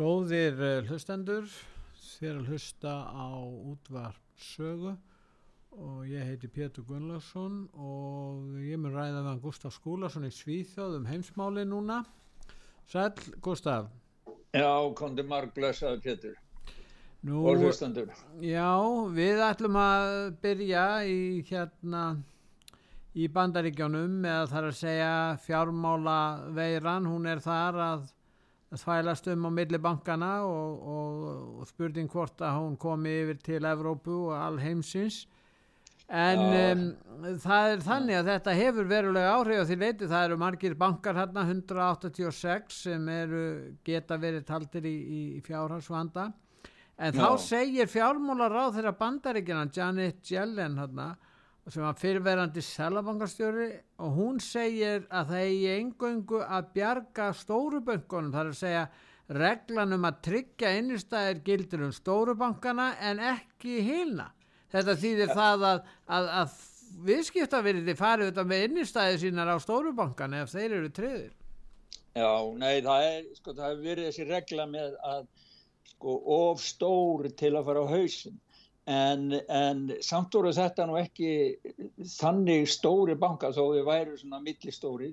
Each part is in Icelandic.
Góðir uh, hlustendur, þér að hlusta á útvarp sögu og ég heiti Pétur Gunnlaugsson og ég mun ræða hann Gustaf Skúlason í Svíþjóð um heimsmáli núna. Sæl, Gustaf. Já, kondi marg blessaði Pétur Nú, og hlustendur. Já, við ætlum að byrja í hérna í bandaríkjónum eða þar að segja fjármála veiran, hún er þar að þvælast um á milli bankana og, og, og spurning hvort að hún komi yfir til Evrópu og alheimsins. En um, það er þannig að þetta hefur verulega áhrif og því leiti það eru margir bankar hérna 186 sem eru geta verið taldir í, í fjárhalsvanda en Já. þá segir fjármólar á þeirra bandaríkina Janet Yellen hérna sem var fyrirverandi selabankarstjóri og hún segir að það eigi engöngu að bjarga stóruböngunum þar að segja reglan um að tryggja einnigstæðir gildir um stórubankana en ekki hýlna þetta þýðir það að, að, að viðskiptavirði farið þetta með einnigstæði sínar á stórubankana ef þeir eru triðir Já, nei, það er, sko, það er verið þessi regla með að sko, of stóri til að fara á hausin en, en samt voru þetta nú ekki þannig stóri banka þó við væru svona millistóri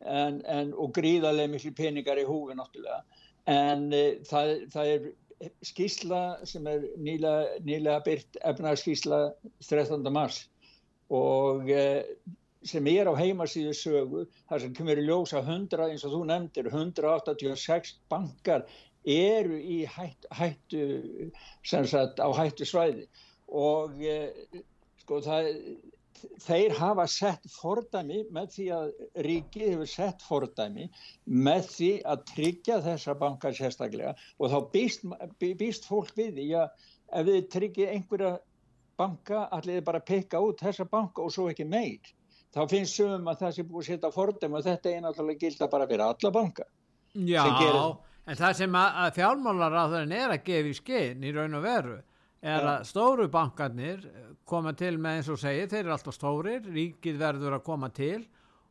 en, en, og gríðarlega miklu peningar í húfi náttúrulega en e, það, það er skísla sem er nýlega byrt efnarskísla 13. mars og e, sem er á heimasíðu sögu þar sem kemur í ljósa 100 eins og þú nefndir 186 bankar eru í hætt, hættu sagt, á hættu svæði og eh, sko það þeir hafa sett fordæmi með því að ríkið hefur sett fordæmi með því að tryggja þessa bankar sérstaklega. Og þá býst, býst fólk við því að ef þið tryggið einhverja banka allir bara peka út þessa banka og svo ekki meir. Þá finnst sögum að það sé búið að setja fordæmi og þetta er náttúrulega gilda bara fyrir alla banka. Já En það sem að, að fjármálaráðurinn er að gefa í skinn í raun og veru er ja. að stóru bankarnir koma til með eins og segir, þeir eru alltaf stórir, ríkið verður að koma til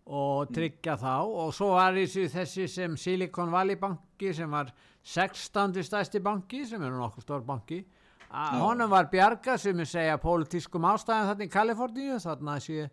og mm. tryggja mm. þá og svo var þessi sem Silicon Valley banki sem var 16. stæsti banki sem er nokkuð stór banki ja. honum var bjarga sem er segja pólitískum ástæðan þarna í Kaliforníu þarna sé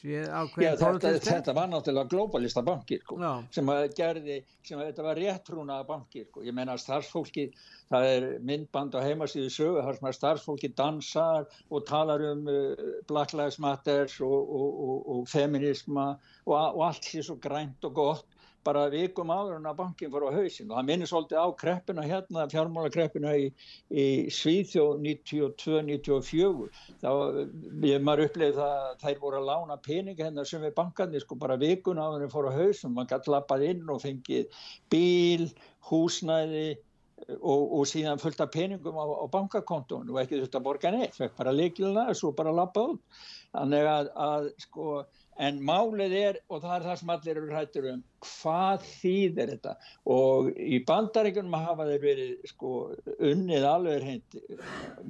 Já, þetta, þetta var náttúrulega globalista bankir sko, sem að gerði, sem að þetta var réttrúnaða bankir sko. ég menna starfsfólki það er myndband á heimasíðu sögu þar sem að starfsfólki dansar og talar um uh, Black Lives Matter og, og, og, og feminisma og allt sé svo grænt og gott bara vikum áður en að bankin fór á hausin og það minnir svolítið á kreppina hérna, fjármálakreppina í, í Svíþjóð 92-94 þá við maður upplegið það að þær voru að lána peninga hérna sem við bankarnir sko bara vikun áður en fór á hausin mann gæti lappað inn og fengið bíl, húsnæði og, og síðan fullt af peningum á, á bankakontónu og ekki þurft að borga neitt, fekk bara leikilina og svo bara lappað þannig að, að sko en málið er og það er það sem allir eru hættur um hvað þýðir þetta? Og í bandaríkunum hafa þeir verið sko unnið alveg hreint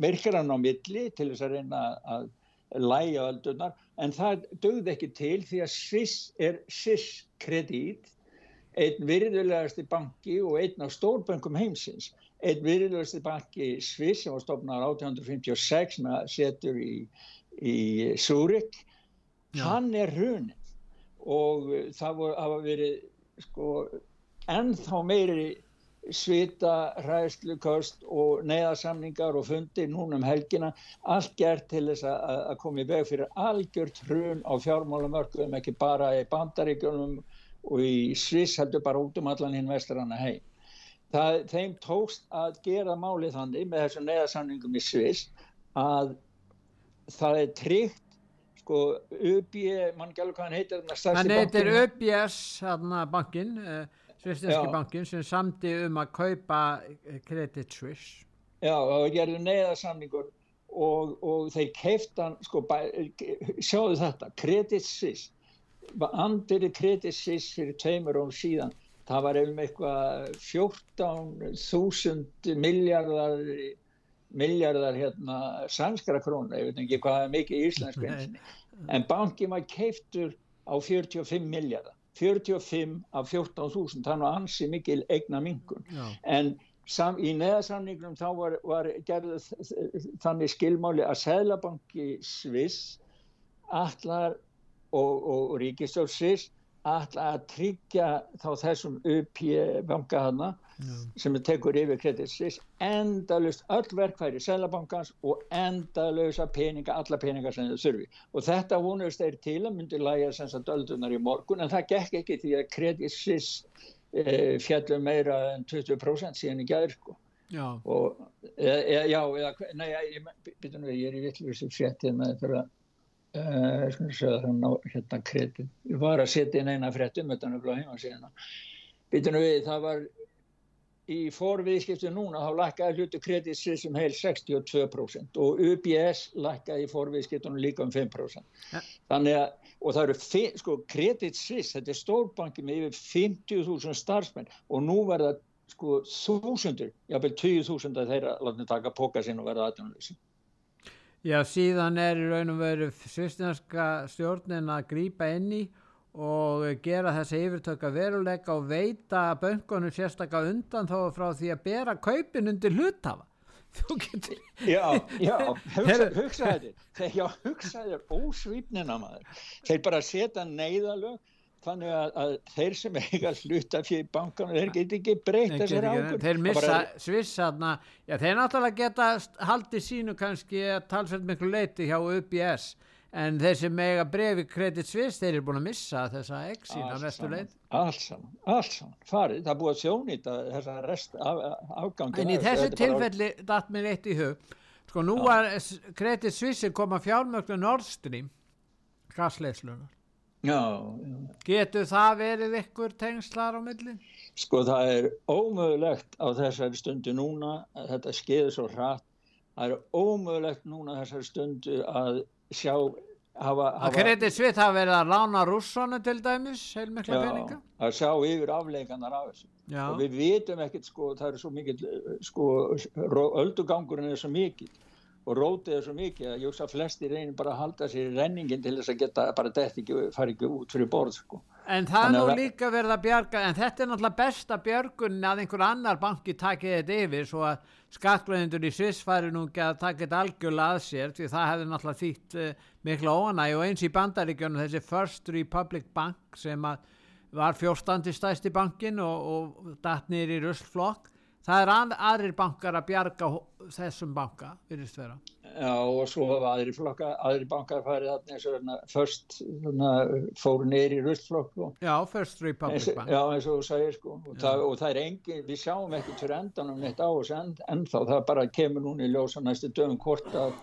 myrkran á milli til þess að reyna að læja öldunar en það dögði ekki til því að SIS er SIS kredít einn virðulegasti banki og einn af stórbönkum heimsins. Einn virðulegasti banki Sviss sem var stofnar 1856 með setur í, í Súrik Já. hann er hrunin og það voru, hafa verið sko ennþá meiri svita, hræðslu, kost og neyðarsamningar og fundir núna um helgina, allt gert til þess að koma í veg fyrir algjört hrun á fjármálamörkuðum, ekki bara í bandaríkjunum og í Sviss heldur bara út um allan hinn vestrana heim. Það, þeim tókst að gera málið þannig með þessum neyðarsamningum í Sviss að það er tryggt sko UB, mann gælu hvað hann heitir hann heitir UBS bankin, uh, svistinski bankin sem samti um að kaupa Credit Suisse. Já og gerðu neyðarsamningur og, og þeir keiftan sko, sjáðu þetta Credit Suisse. Andirri Credit Suisse fyrir tveimur og síðan. Það var um eitthvað 14.000 miljardar miljardar hérna sænskara krónu, ég veit ekki hvað er mikið íslensku en bankin var keiftur á 45 miljardar 45 af 14.000 þannig að ansi mikil eigna mingun en sam, í neðarsamningnum þá var, var gerðið þannig skilmáli að Sælabanki Sviss allar og, og, og Ríkistjórn Sviss allar að tryggja þá þessum upp í banka hana sem tekur yfir kreditsis endalust öll verkfæri selabankans og endalösa peninga, alla peninga sem þau þurfi og þetta vonust þeir til að myndi læga sem sagt öldunar í morgun en það gekk ekki því að kreditsis e, fjallum meira en 20% síðan í gæður sko. Já. Og, e, e, já, eða, nei, ég, bitur nú, ég er í vittlur sem fjettið með þetta hérna kredit ég var að setja inn eina frétt um þetta nefnilega heima síðan býtunum við það var í forviðskiptu núna þá lakkaði hlutu kreditsvið sem heil 62% og UBS lakkaði í forviðskiptunum líka um 5% ja. þannig að og það eru sko kreditsvið þetta er stórbanki með yfir 50.000 starfsmenn og nú verða sko þúsundur, jáfnveil 20.000 að þeirra látni taka póka sinn og verða aðdjónulegsi. Já, síðan er í raun og veru svistinarska stjórnin að grýpa inn í og gera þessi yfirtöka veruleika og veita böngunum sérstaklega undan þó frá því að bera kaupin undir hlutafa. Getur... Já, já, hugsa, hugsa þetta, já, hugsa þetta ósvýpnina maður. Þeir bara setja neyðalög þannig að, að þeir sem eiga hluta fyrir bankan þeir get ekki breyta sér águr þeir missa svissaðna já þeir náttúrulega geta haldið sínu kannski að talsveit miklu leiti hjá UBS en þeir sem eiga brefi kredit sviss þeir eru búin að missa þessa exin að vestu leit allt saman, allt saman, farið. Það er búið að sjónita þessa rest af, afgangi en í þessu tilfelli bara... datt mér eitt í hug. Sko nú var kredit svissi koma fjármögnu Nord Stream gasleislunar. Getur það verið ykkur tengslar á millin? Sko það er ómögulegt á þessari stundu núna, þetta skeiður svo hratt, það er ómögulegt núna þessari stundu að sjá hafa... Að kredið svitt hafa verið að lána rússonu til dæmis, heilmikla peninga? Að sjá yfir afleikanar af þessu. Já. Og við vitum ekkert sko, það er svo mikið, sko, öldugangurinn er svo mikið og rótið er svo mikið að ég hugsa að flesti reynir bara að halda sér í renningin til þess að geta bara þetta ekki, fara ekki út fyrir borð sko. En það er nú líka verið að bjarga en þetta er náttúrulega besta björgun að einhver annar banki takið þetta yfir svo að skattglæðindur í Sviss fari nú ekki að taka þetta algjörlega að sér því það hefði náttúrulega þýtt uh, mikla óanæg og eins í bandaríkjónu þessi First Republic Bank sem var fjórstandi stæsti bankin og, og datnir í Russflokk það er að, aðrir bankar að bjarga þessum banka, Já og svo hafa aðri flokka aðri bankar farið þarna eins og hérna först fóru neyri rullflokk Já, First Republic eins, Bank. Já, eins og þú sagir sko. Og það, og það er engin, við sjáum ekki til endanum neitt á þessu en, ennþá, það bara kemur núna í ljósa næstu dögum hvort að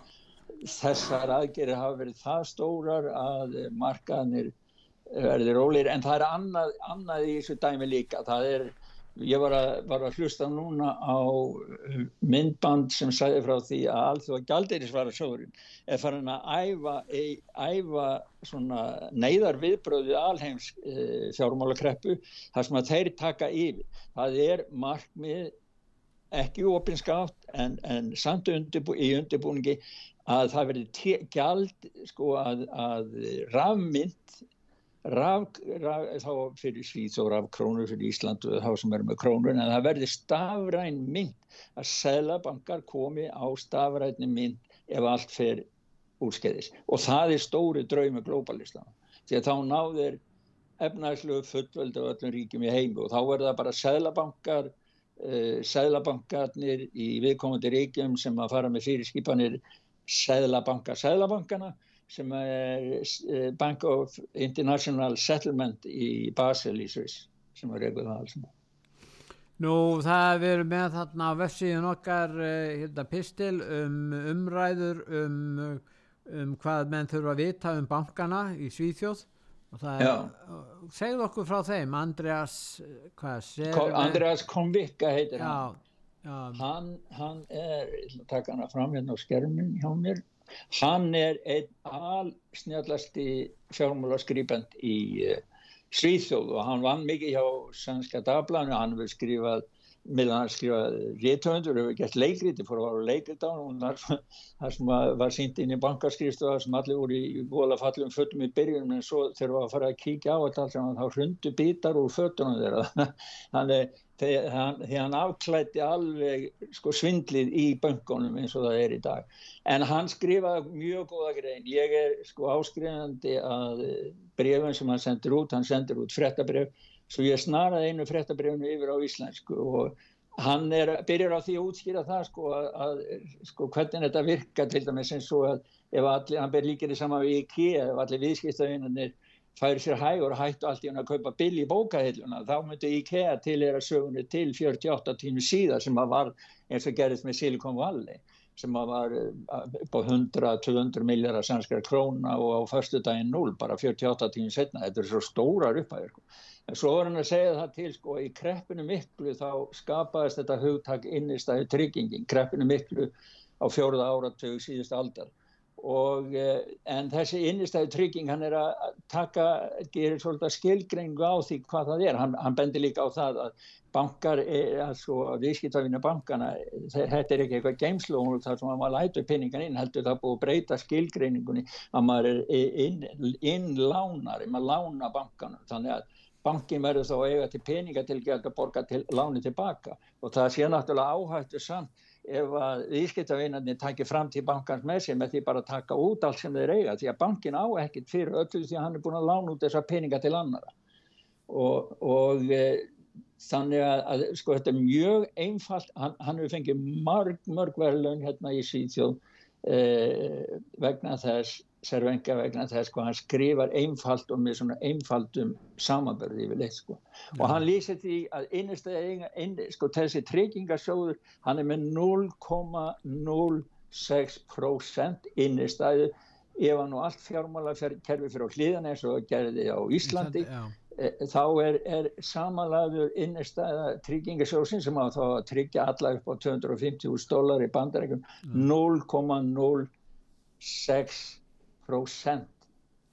þessar aðgerir hafa verið það stórar að markaðnir verður rólir en það er annað, annað í þessu dæmi líka, það er ég var að, var að hlusta núna á uh, myndband sem sæði frá því að allþjóða galdeirisvara sjóðurinn er farin að æfa, æfa neyðar viðbröðu alheims e, fjármálakreppu þar sem að þeir taka yfir. Það er markmið ekki opinskátt en, en samt undirbú, í undirbúningi að það verði gjald sko að, að rafmynd Raf, raf, þá fyrir Svíð og rafkrónur fyrir Ísland og þá sem er með krónur en það verði stafræn mynd að selabankar komi á stafræni mynd ef allt fer úrskeiðis. Og það er stóri draumi glóbalistana því að þá náður efnæslu fullvöldu af öllum ríkjum í heimu og þá verða bara selabankar uh, selabankarnir í viðkomandi ríkjum sem að fara með fyrirskipanir selabanka selabankana sem er eh, Bank of International Settlement í Basel í Sviss sem er eitthvað alls Nú það er með þarna á vefsíðun okkar uh, hérna pistil um umræður um, um hvað menn þurfa að vita um bankana í Svíþjóð. Og það er, uh, segð okkur frá þeim. Andreas hvað, Andreas Konvika heitir já, hann. Já. hann hann er, takk hann að fram hérna á skermin hjá mér Hann er einn allsnjallasti fjármálaskrýpend í uh, Svíþjóð og hann vann mikið hjá Sannska Dablanu, hann hefur skrifað meðan hann skrifaði réttöfundur hefur gert leikriti, fór að vara leikriti á hann þar sem var sínt inn í bankarskrifstofa sem allir voru í vola fallum fötum í byrjunum en svo þegar það var að fara að kíkja á þetta þá hrundu bítar úr fötunum þeirra. Þannig því hann afklætti alveg sko, svindlið í böngunum eins og það er í dag. En hann skrifaði mjög góða grein. Ég er sko áskrifandi að brefum sem hann sendir út. Hann sendir út frettabref svo ég snaraði einu frettabrefnu yfir á íslensku og hann er, byrjar á því að útskýra það sko að, að sko hvernig þetta virka til dæmis eins og að ef allir, hann ber líkir í sama við IKEA ef allir viðskiptavinnarnir færi sér hægur og hættu allt í hann að kaupa bill í bókahilluna þá myndi IKEA til er að sögunni til 48 tími síðar sem að var eins og gerðist með Silicon Valley sem var upp á 100-200 miljardar sænskara króna og á förstu daginn 0, bara 48 tíminn setna, þetta er svo stórar upphæður. Sko. En svo var hann að segja það til, sko, í kreppinu miklu þá skapaðist þetta hugtak innistæðu tryggingin, kreppinu miklu á fjóruða áratögu síðust aldar og eh, en þessi innistæðu trygging hann er að taka, gerir svolítið skilgreiningu á því hvað það er, hann, hann bendir líka á það að bankar, altså viðskiptafinu bankana, þetta er ekki eitthvað geimslu og það sem að maður lætur pinningan inn heldur það búið að breyta skilgreiningunni að maður er innlánar, inn, maður lána bankana þannig að bankin verður þá eiga til peninga til að borga til láni tilbaka og það sé náttúrulega áhættu samt ef að viðskiptavinarnir takir fram til bankans með sig með því bara að taka út allt sem þeir eiga því að bankin á ekkit fyrir öllu því að hann er búin að lána út þessa peninga til annara og, og e, þannig að, að sko þetta er mjög einfalt, hann, hann hefur fengið mörg mörg verðlun hérna í síðjóð e, vegna þess Servenga vegna þess sko hann skrifar einfalt og með svona einfaldum samanbörði yfir leitt sko og hann lýsir því að einnigstæði inn, sko þessi treykingarsjóður hann er með 0,06% einnigstæði ef hann og allt fjármála kerfi fyrir á hlýðan eins og gerði á Íslandi ja. e, þá er, er samanlæður einnigstæða treykingarsjóðsinn sem á þá að tryggja alla upp á 250.000 dólar í bandarækjum ja. 0,06 prósent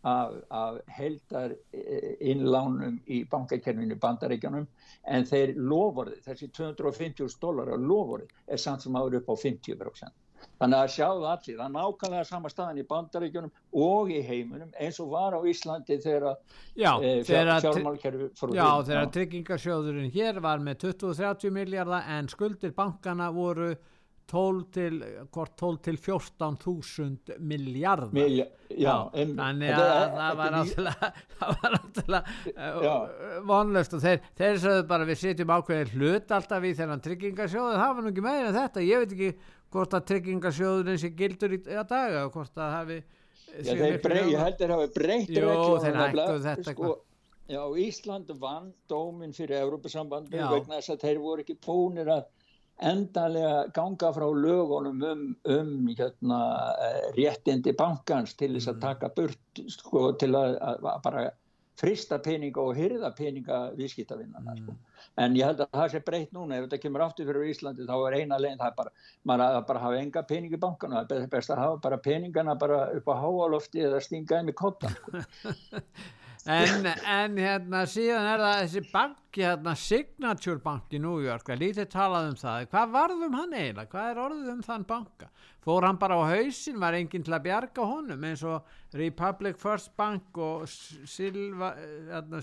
af, af heldar eh, innlánum í bankakerfinu bandaríkjanum en þeir lofurði, þessi 250.000 dólar lofurði er samt sem áður upp á 50%. Þannig að sjáðu allir, það er nákvæmlega sama staðan í bandaríkjunum og í heiminum eins og var á Íslandi þegar e, fjármálkerfi fór. Já, þegar tryggingarsjóðurinn hér var með 20-30 miljardar en skuldir bankana voru 12 til, 12 til 14.000 miljardar Milja, já, en, þannig að það, það var náttúrulega það var náttúrulega vonlöst og þeir, þeir sagðu bara við setjum ákveðin hlut alltaf í þennan tryggingarsjóðu það var nú ekki meira en þetta. Ég veit ekki hvort að tryggingarsjóðurinn sé gildur í að daga og hvort að hafi já, brey, ég held að það hafi breytt þetta sko, Ísland vann dómin fyrir Európa-sambandi vegna þess að þeir voru ekki búinir að endanlega ganga frá lögunum um, um hérna, eh, réttindi bankans til þess að mm. taka burt sko, til að, að bara frista peninga og hyrða peninga viðskiptavinnana sko. mm. en ég held að það sé breytt núna ef þetta kemur aftur fyrir Íslandi þá er eina leginn það bara, maður að bara hafa enga peningi bankana, það er best að hafa bara peningana bara upp á háalofti eða stinga þeim í kottan sko. en, en hérna síðan er það þessi banki hérna Signature Bank í New York lítið talað um það, hvað varðum hann eiginlega? Hvað er orðið um þann banka? Fór hann bara á hausin, var enginn til að bjarga honum eins og Republic First Bank og Silva, hérna,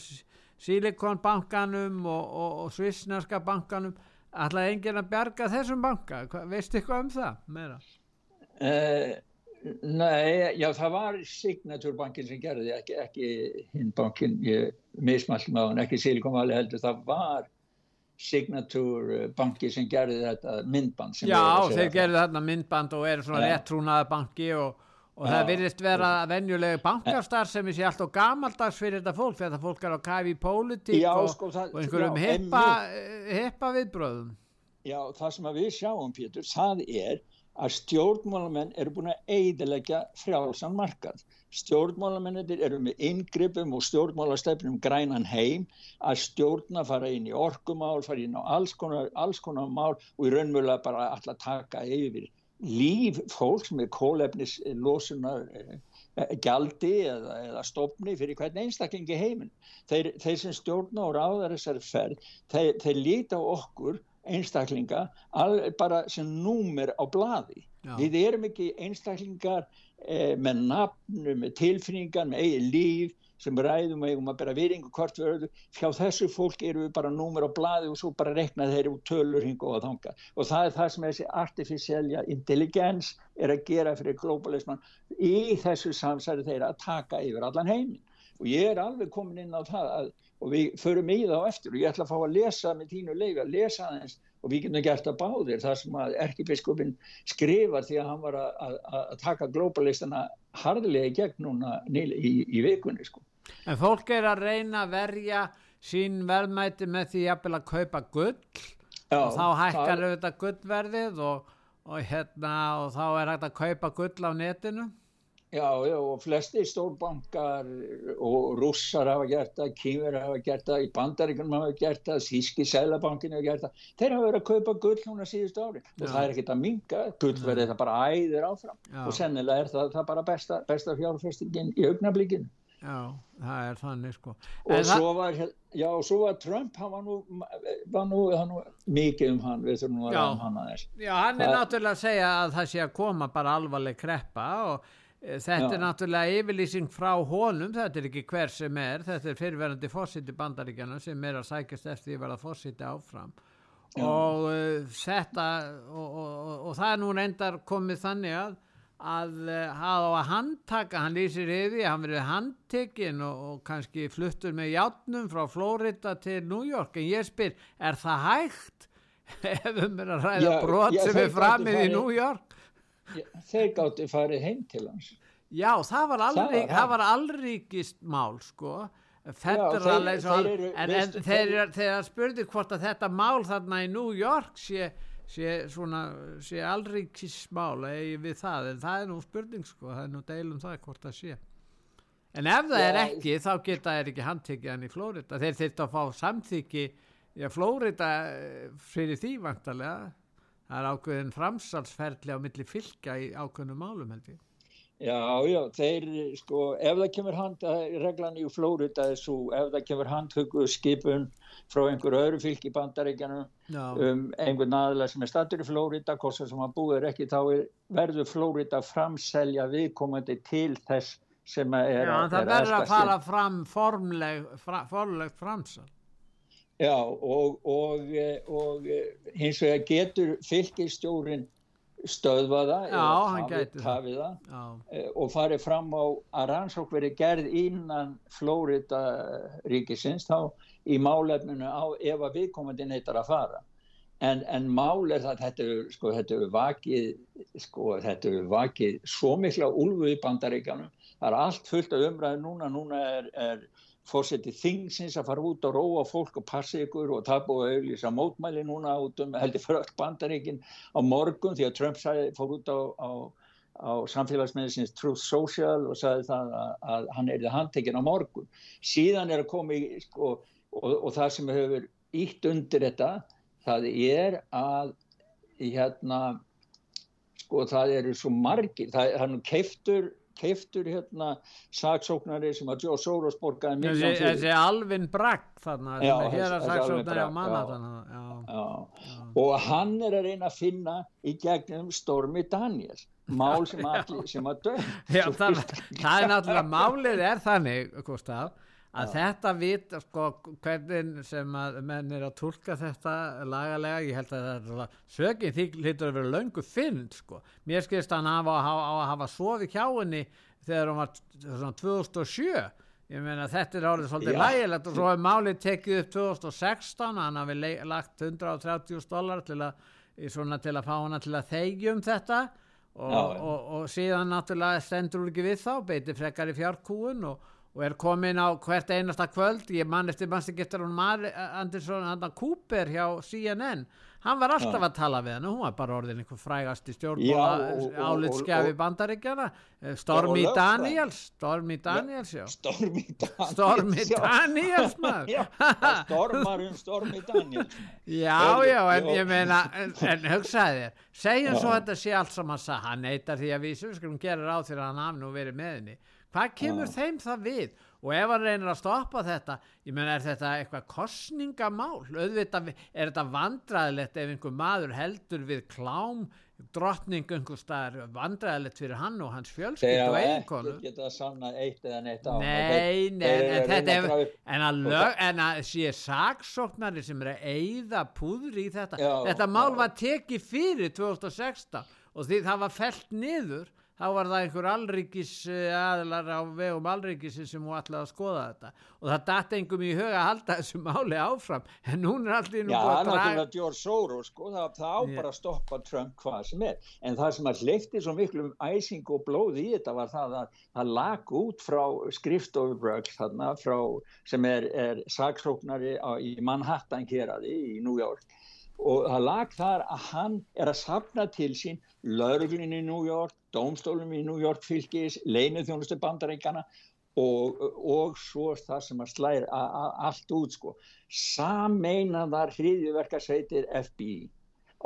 Silicon bankanum og, og, og Svissnarska bankanum. Ætlaði enginn að bjarga þessum banka? Veistu eitthvað um það meira? Uh, Nei, já það var Signaturbankin sem gerði, ekki, ekki hinn bankin, ég mismallum á hann, ekki Silicon Valley heldur, það var Signaturbanki sem gerði þetta myndband. Já, þeir gerði þetta myndband og eru svona réttrúnaða banki og, og já, það virðist vera venjulegi bankastar sem er sér alltaf gamaldags fyrir þetta fólk, þetta fólk er á kæfi í pólitík og, sko, og einhverjum heppa, heppa viðbröðum. Já, það sem við sjáum, Pétur, það er að stjórnmálamenn eru búin að eidilegja frjálsan markað. Stjórnmálamennir eru með yngrippum og stjórnmálastefnum grænan heim að stjórna fara inn í orkumál, fara inn á alls konar, alls konar mál og í raunmjöla bara alltaf taka yfir líf fólks með kólefnislosunar eh, gjaldi eða, eða stopni fyrir hvern einstaklingi heiminn. Þeir, þeir sem stjórna og ráðar þessari ferð, þeir, þeir líta okkur einstaklinga bara sem númer á bladi Já. við erum ekki einstaklingar eh, með nafnu, með tilfinningar með eigin líf sem ræðum og eigum að bera viðringu hvort við öðru. Fjá þessu fólk eru við bara númer á bladi og svo bara rekna þeir út tölur hinga og þanga og það er það sem þessi artificiella intelligens er að gera fyrir globalisman. Í þessu samsæri þeirra að taka yfir allan heimin og ég er alveg komin inn á það að og við förum í það á eftir og ég ætla að fá að lesa með tínu leif að lesa aðeins. Og við getum gert að báðir það sem að erkibiskupin skrifar því að hann var að, að, að taka globalistana hardilega í gegn núna í, í vikunni sko. En fólk er að reyna að verja sín verðmæti með því að kaupa gull. Já, og þá hækkar auðvitað gullverðið og, og hérna og þá er hægt að kaupa gull á netinu Já, já, og flesti stórbankar og russar hafa gert það, kýmur hafa gert það, í bandaríkunum hafa gert það, Þíski Sælabankin hafa gert það. Þeir hafa verið að kaupa gull núna síðust ári og það er ekkert að minga, gull verður það bara æðir áfram já. og sennilega er það, það bara besta, besta fjárfestingin í augnablíkinu. Já, það er þannig sko. Og en svo var, já, svo var Trump, hann var nú, var nú, var mikið um hann, við þurfum nú að ræða um hann aðeins. Já, hann er náttúrulega að segja að það sé að koma bara alvarleg kreppa og þetta Já. er náttúrulega yfirlýsing frá honum, þetta er ekki hver sem er, þetta er fyrirverandi fórsiti bandaríkjana sem er að sækjast eftir að vera fórsiti áfram Já. og uh, þetta og, og, og, og það er nú reyndar komið þannig að að hafa uh, að handtaka, hann lýsir yfir, hann verið handtekinn og kannski fluttur með játnum frá Florida til New York en ég spyr, er það hægt ef um er að ræða brot sem er framið í New York? Þeir gáttu farið heim til hans. Já það var, alrík, það var allríkist mál sko. Federal þeir, þeir eru, en, en þeir, þeir spurði hvort að þetta mál þarna í New York sé, sé, svona, sé allríkist mál við það, en það er nú spurning sko, það er nú deilum það hvort það sé. En ef það já, er ekki þá geta þeir ekki handtekið hann í Flórida þeir þurft að fá samþyggi já Flórida eh, fyrir því vantarlega það er ákveðin framsalsferðli á milli fylgja í ákveðnum málum held ég. Já, já, þeir sko, ef það kemur hand, reglan í Flórida er svo, ef það kemur handhugu skipun frá einhverju öðru fylg í bandaríkjanum um einhvern aðla sem er statur í Flórida, hvort sem að búið er ekki, þá er, verður Flórida framselja viðkomandi til þess sem er Já, er það verður að fara fram formleg, fra, formlegt framsal Já og, og, og hins vegar getur fylgistjórin stöðvaða og farið fram á að rannsók verið gerð innan Flórida ríkisins þá í málefninu á ef að viðkomandi neytar að fara. En, en mál er það þetta er sko, vakið sko, þetta er vakið svo mikla úlfu í bandaríkanum það er allt fullt af umræðu núna núna er, er fórsetið þingsins að fara út og róa fólk og passa ykkur og það búið að auðvisa mótmæli núna út um heldur öll bandaríkin á morgun því að Trump sagði, fór út á, á, á samfélagsmiðsins Truth Social og sagði það að, að hann er það handtekinn á morgun. Síðan er að koma í sko, og, og það sem hefur ítt undir þetta það er að hérna sko það eru svo margir, það er nú keiftur keiftur hérna saksóknari sem að Joe Soros borgaði miljón fyrir. þessi Alvin Bragg þannig að hér er saksóknari á manna og hann er að reyna að finna í gegnum Stormi Daniels mál sem, allir, sem að dö það, það er náttúrulega málið er þannig Gustaf að Já. þetta vit sko, hvernig sem að menn er að tólka þetta lagalega ég held að það er sögin því hlýtur að vera löngu fynd sko. mér skilst hann að hafa, að hafa sofið hjá henni þegar hún var svona 2007 ég meina þetta er árið svolítið Já. lægilegt og svo hefur málið tekið upp 2016 hann hafi lagt 130 dólar til að, til að fá hana til að þegjum þetta og, og, og, og síðan náttúrulega stendur ekki við þá beiti frekar í fjárkúun og og er komin á hvert einasta kvöld. Ég mann eftir mannstækistur Andersson Cooper hjá CNN hann var alltaf já. að tala við hann hún var bara orðin einhver frægast í stjórn álitskjafi bandaríkjana Stormy já, Daniels Stormy Daniels já. Stormy Daniels Stormy Daniels Stormarum Stormy Daniels já já en ég meina en, en hugsaði þér segjum svo þetta sé allt sem hann sa hann neytar því að við skulum gera ráð þegar hann hafði nú verið með henni hvað kemur ja. þeim það við? Og ef hann reynir að stoppa þetta ég menn er þetta eitthvað kostningamál auðvitað er þetta vandraðilegt ef einhver maður heldur við klám drottning einhver staðar vandraðilegt fyrir hann og hans fjölskyld og eiginkonu. þeir geta sanna eitt eða neitt á. Nei, nei, en þetta er en að, lög, en að sé saksóknari sem er að eigða púður í þetta. Já, þetta mál var tekið fyrir 2016 og því það var felt niður þá var það einhver alryggis aðlar á vegum alryggisin sem hún ætlaði að skoða þetta. Og það dætt engum í huga að halda þessu máli áfram en hún er allir nú Já, það er náttúrulega George Soros sko, það, það á bara að stoppa Trump hvað sem er. En það sem að hleyfti svo miklu æsing og blóð í þetta var það að það lag út frá skriftofubrögg þarna frá sem er, er saksóknari á, í Manhattan hér aði í New York og það lag þar að hann er að sapna til sín lauruglinn í New York, dómstólum í New York fylgis, leinuð þjónustu bandaríkana og, og svo það sem að slæra allt út sko. Sameinaðar hriðiverkarsveitir FBI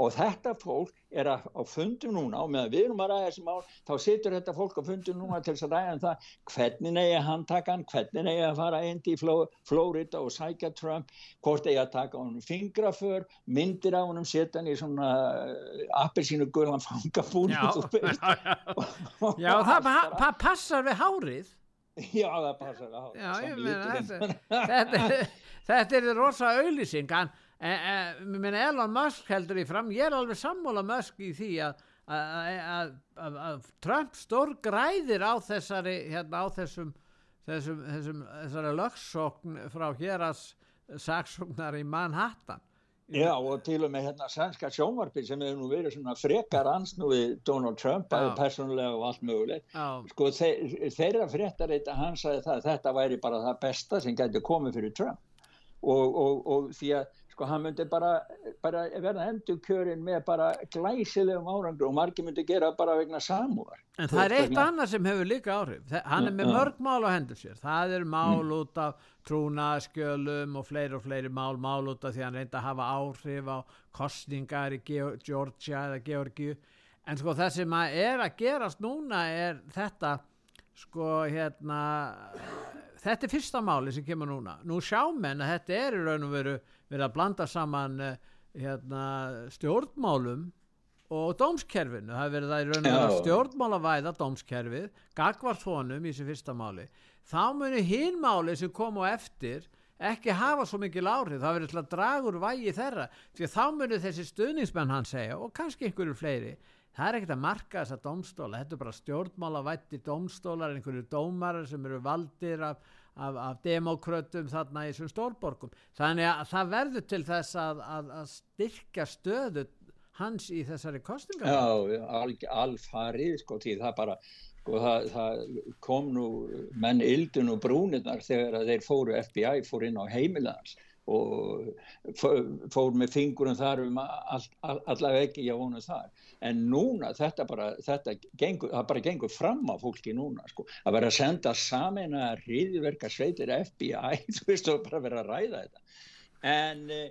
og þetta fólk er að, á fundum núna og meðan við erum að ræða þessi mál þá situr þetta fólk á fundum núna til þess að ræða um það hvernig eigi að handtaka hann hvernig eigi að fara endi í Fló, Flórida og sækja Trump hvort eigi að taka honum fingraför myndir af honum setja hann í svona uh, appelsínu guðlan fangabúni Já, já það, það passar við hárið. Já það passar við hárið. Já, meina, þetta, þetta, þetta er rosa auðlýsing en en Elon Musk heldur í fram ég er alveg sammála Musk í því að Trump stór græðir á þessari hérna á þessum þessum, þessum þessari lögssókn frá hér að saksóknar í Manhattan. Já og til og með hérna svenska sjónvarpi sem hefur nú verið svona frekar ansnúið Donald Trump að personlega og allt mögulegt. Sko þeir, þeirra frektar þetta hann sagði það þetta væri bara það besta sem getur komið fyrir Trump. Og, og, og því að sko hann myndi bara, bara verða endur kjörin með bara glæsilegum árangur og margir myndi gera bara vegna samúar. En það er eitt annað sem hefur líka áhrif, hann er með mörg mál á hendur sér, það er mál mm. út af trúnaskjölum og fleiri og fleiri mál, mál út af því hann reynda að hafa áhrif á kostningar í Georgia eða Georgiu, en sko það sem að er að gerast núna er þetta sko hérna þetta er fyrsta máli sem kemur núna. Nú sjá menn að þetta er í raun og veru verið að blanda saman uh, hérna, stjórnmálum og dómskerfinu, það hefur verið það í raun og veru stjórnmálavæða dómskerfið gagvart honum í þessu fyrsta máli. Þá munir hinn máli sem kom á eftir ekki hafa svo mikil áhrif, það verður til að draga úr vægi þeirra, því þá munir þessi stuðningsmenn hann segja og kannski einhverju fleiri það er ekkert að marka þessa domstóla, þetta er bara stjórnmálavætti domstólar, einhverju dómarar sem eru valdir af, af, af demokrötum þarna í þessum stórborgum. Þannig að það verður til þess að, að, að styrka stöðu hans í þessari kostinga Já, al, alfarið sko því það bara sko, það, það kom nú menn ildun og brúnirnar þegar þeir fóru FBI fór inn á heimilegans og fór með fingurum þar um all, all, allaveg ekki ég vonu þar en núna þetta bara þetta gengur, það bara gengur fram á fólki núna sko, að vera að senda samin að hriðverka sveitir FBI þú veist þú bara vera að ræða þetta en eh,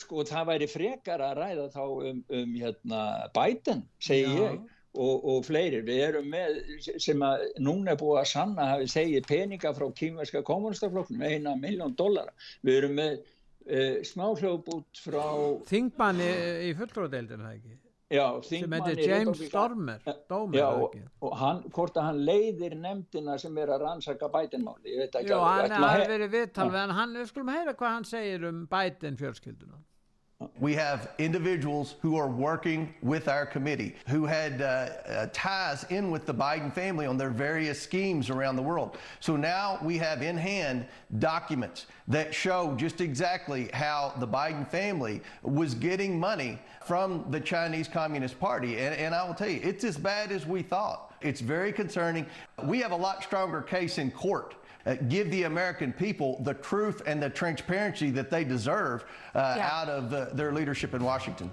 sko það væri frekar að ræða þá um, um hérna Biden segi Já. ég og, og fleiri. Við erum með sem að núna er búið að sanna hafi segið peninga frá kýmverska kommunistaflokknum, eina miljón dollara. Við erum með uh, smáhljóðbút frá... Þingmanni í fullgróðdeildinu, það ekki? Já, sem heitir James Stormer Dómer, já, og, og hann, hvort að hann leiðir nefndina sem er að rannsaka bætinmáli hann har verið viðtal en hann, við skulum heyra hvað hann segir um bætin fjölskylduna We have individuals who are working with our committee who had uh, uh, ties in with the Biden family on their various schemes around the world. So now we have in hand documents that show just exactly how the Biden family was getting money from the Chinese Communist Party. And, and I will tell you, it's as bad as we thought. It's very concerning. We have a lot stronger case in court give the American people the truth and the transparency that they deserve uh, yeah. out of the, their leadership in Washington.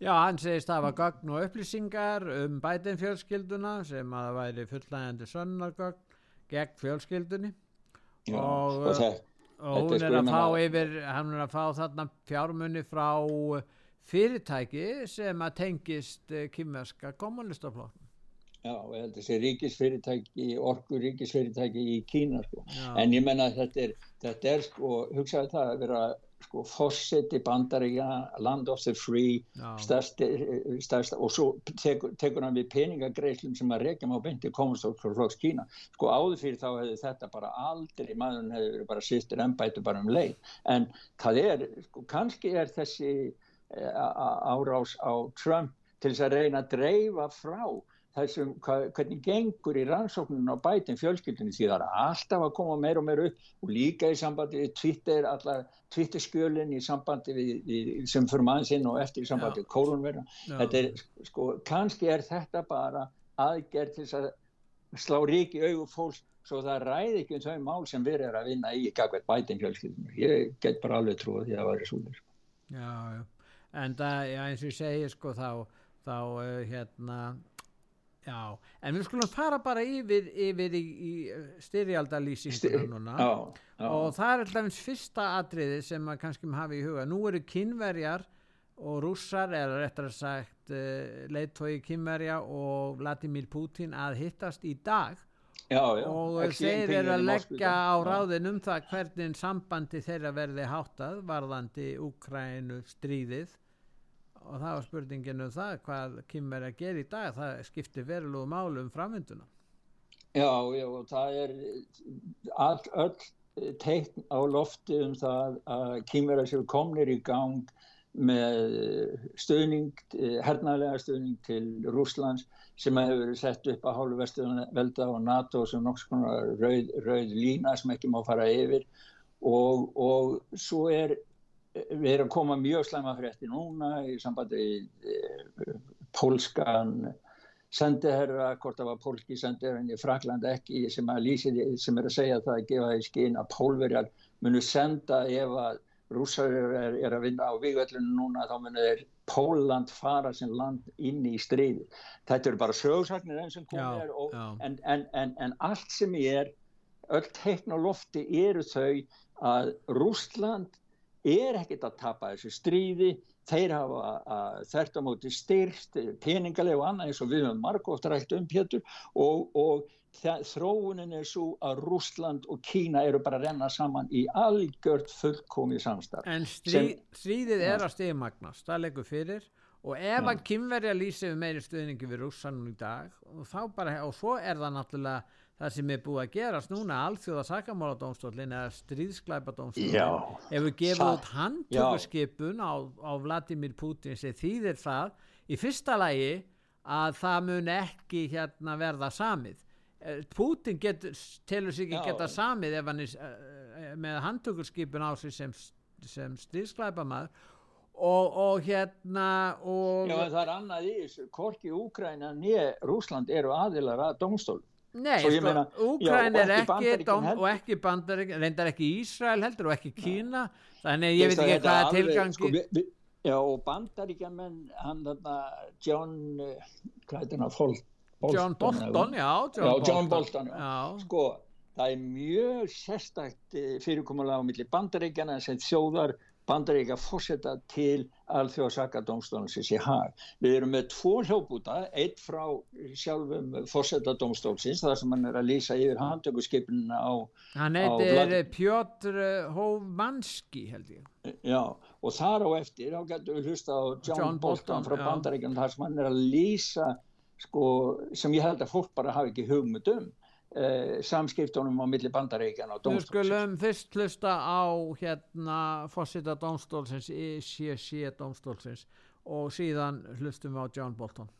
Já, hann segist að hafa gagn og upplýsingar um bætin fjölskylduna sem að það væri fullægandi sönnargagn gegn fjölskyldunni Já, og, og, það, og hún er að fá yfir, hann er að fá þarna fjármunni frá fyrirtæki sem að tengist uh, kymverska kommunistaflokk Já, ég held að þessi ríkisfyrirtæki, orgur ríkisfyrirtæki í Kína sko. En ég menna að þetta er, þetta er sko, hugsaðu það að vera sko fósetti bandaríkja, land of the free, stærsti, stærsta og svo tekur, tekur hann við peningagreislum sem að reykjum á beinti komast á flokks Kína. Sko áður fyrir þá hefði þetta bara aldrei, maðurinn hefði bara sýstir ennbætu bara um leið. En það er, sko kannski er þessi eh, árás á Trump til þess að reyna að dreifa frá þessum hvernig gengur í rannsóknunum á bætin fjölskyldunni? Því það er alltaf að koma meir og meir upp og líka í sambandi við Twitter, allar Twitter skjölinn í sambandi við, við sem fyrir mannsinn og eftir í sambandi við kórunverða þetta er, sko, kannski er þetta bara aðgerð til að slá ríki auðu fólks svo það ræði ekki um þau mál sem við erum að vinna í gagveit bætin fjölskyldunni. Ég get bara alveg trúið því að það í súlir Já, já. En það, já, eins og ég segi sko þá, þá uh, hérna já, en við skulum fara bara yfir, yfir í, í styrjaldalýsinguna núna. Já, já. og það er alltaf fyrsta atriði sem maður kannski maður hafi í huga. Nú eru kynverjar og rússar eða réttar sagt uh, leiðtói kynverja og Vladimir Putin að hittast í dag. Já, já, og þeir eru að leggja á ráðin um það hvernig sambandi þeirra verði háttað varðandi Úkrænu stríðið og það var spurningin um það hvað Kim er að gera í dag það skiptir verulegu málu um framvinduna. Já, já, og það er all, öll teikn á lofti um það að Kim er að séu komnir í gang með stöðning, hernaðlega stöðning til Rúslands sem hefur verið sett upp að hálfu vestuvelda og NATO sem nokks konar rauð, rauð lína sem ekki má fara yfir. Og, og svo er við erum að koma mjög slæma frétti núna í sambandi e, pólskan sendiherra, hvort það var pólski sendiherrin í Frakland ekki sem, lýsi, sem er að segja það að gefa í skinn að pólverjar munu senda ef að rússar er, er að vinna á vígvellinu núna þá munu þeir Póland fara sem land inn í stríði. Þetta eru bara sögsagnir enn sem komið er og, en, en, en, en allt sem ég er, öll teikn og lofti eru þau að Rústland er ekkit að tapa þessu stríði, þeir hafa þert á móti styrst, peningaleg og annað eins og við höfum margótt rætt um Pétur og, og þróunin er svo að Rústland og Kína eru bara að renna saman í algjört fullkomið samstarf. En strí, stríðið er að stegmagnast það leggur fyrir. Og ef að kynverja lýsið meiri stuðningi við Rússanum í dag og, bara, og svo er það náttúrulega það sem er búið að gerast núna alþjóða sakamáladómstólin eða stríðsklæpadómstólin ef við gefum út handtökurskipun á, á Vladimir Putin sem þýðir það í fyrsta lægi að það mun ekki hérna verða samið. Eh, Putin getur, telur sig ekki geta samið ef hann er uh, með handtökurskipun á sig sem, sem styrsklæpamaður og, og hérna og Já það er annað í þessu, Korki, Úkræna nýja Rúsland eru aðilar að domstól Nei, sko, Úkræn er ekki dom, og ekki bandaríkjan, reyndar ekki Ísrael heldur og ekki Kína. Þannig ég veit ekki hvað tilgangi sko, vi, vi, Já og bandaríkjan menn hann þarna John eh, hvað er þetta fólk John Bolton, já, John, já, John Bolton, Bolton já. sko það er mjög sérstakt eh, fyrirkomulega á milli bandaríkjana sem þjóðar bandaríkja fórsetta til alþjóðsakadómstólnsins í hag. Við erum með tvo hljóputa, eitt frá sjálfum fórsetta dómstólnsins þar sem hann er að lýsa yfir handtökuskipnina á Hann heitir Pjótr Hómanski held ég. Já, og þar á eftir þá getur við hlusta á John, John Bolton, Bolton frá bandaríkjana þar sem hann er að lýsa sko, sem ég held að fólk bara hafi ekki hugmynd um samskiptunum á milli bandaríkjan og dómstólsins. Við skulum fyrst hlusta á hérna fórsita dómstólsins ICC dómstólsins og síðan hlustum við á John Bolton.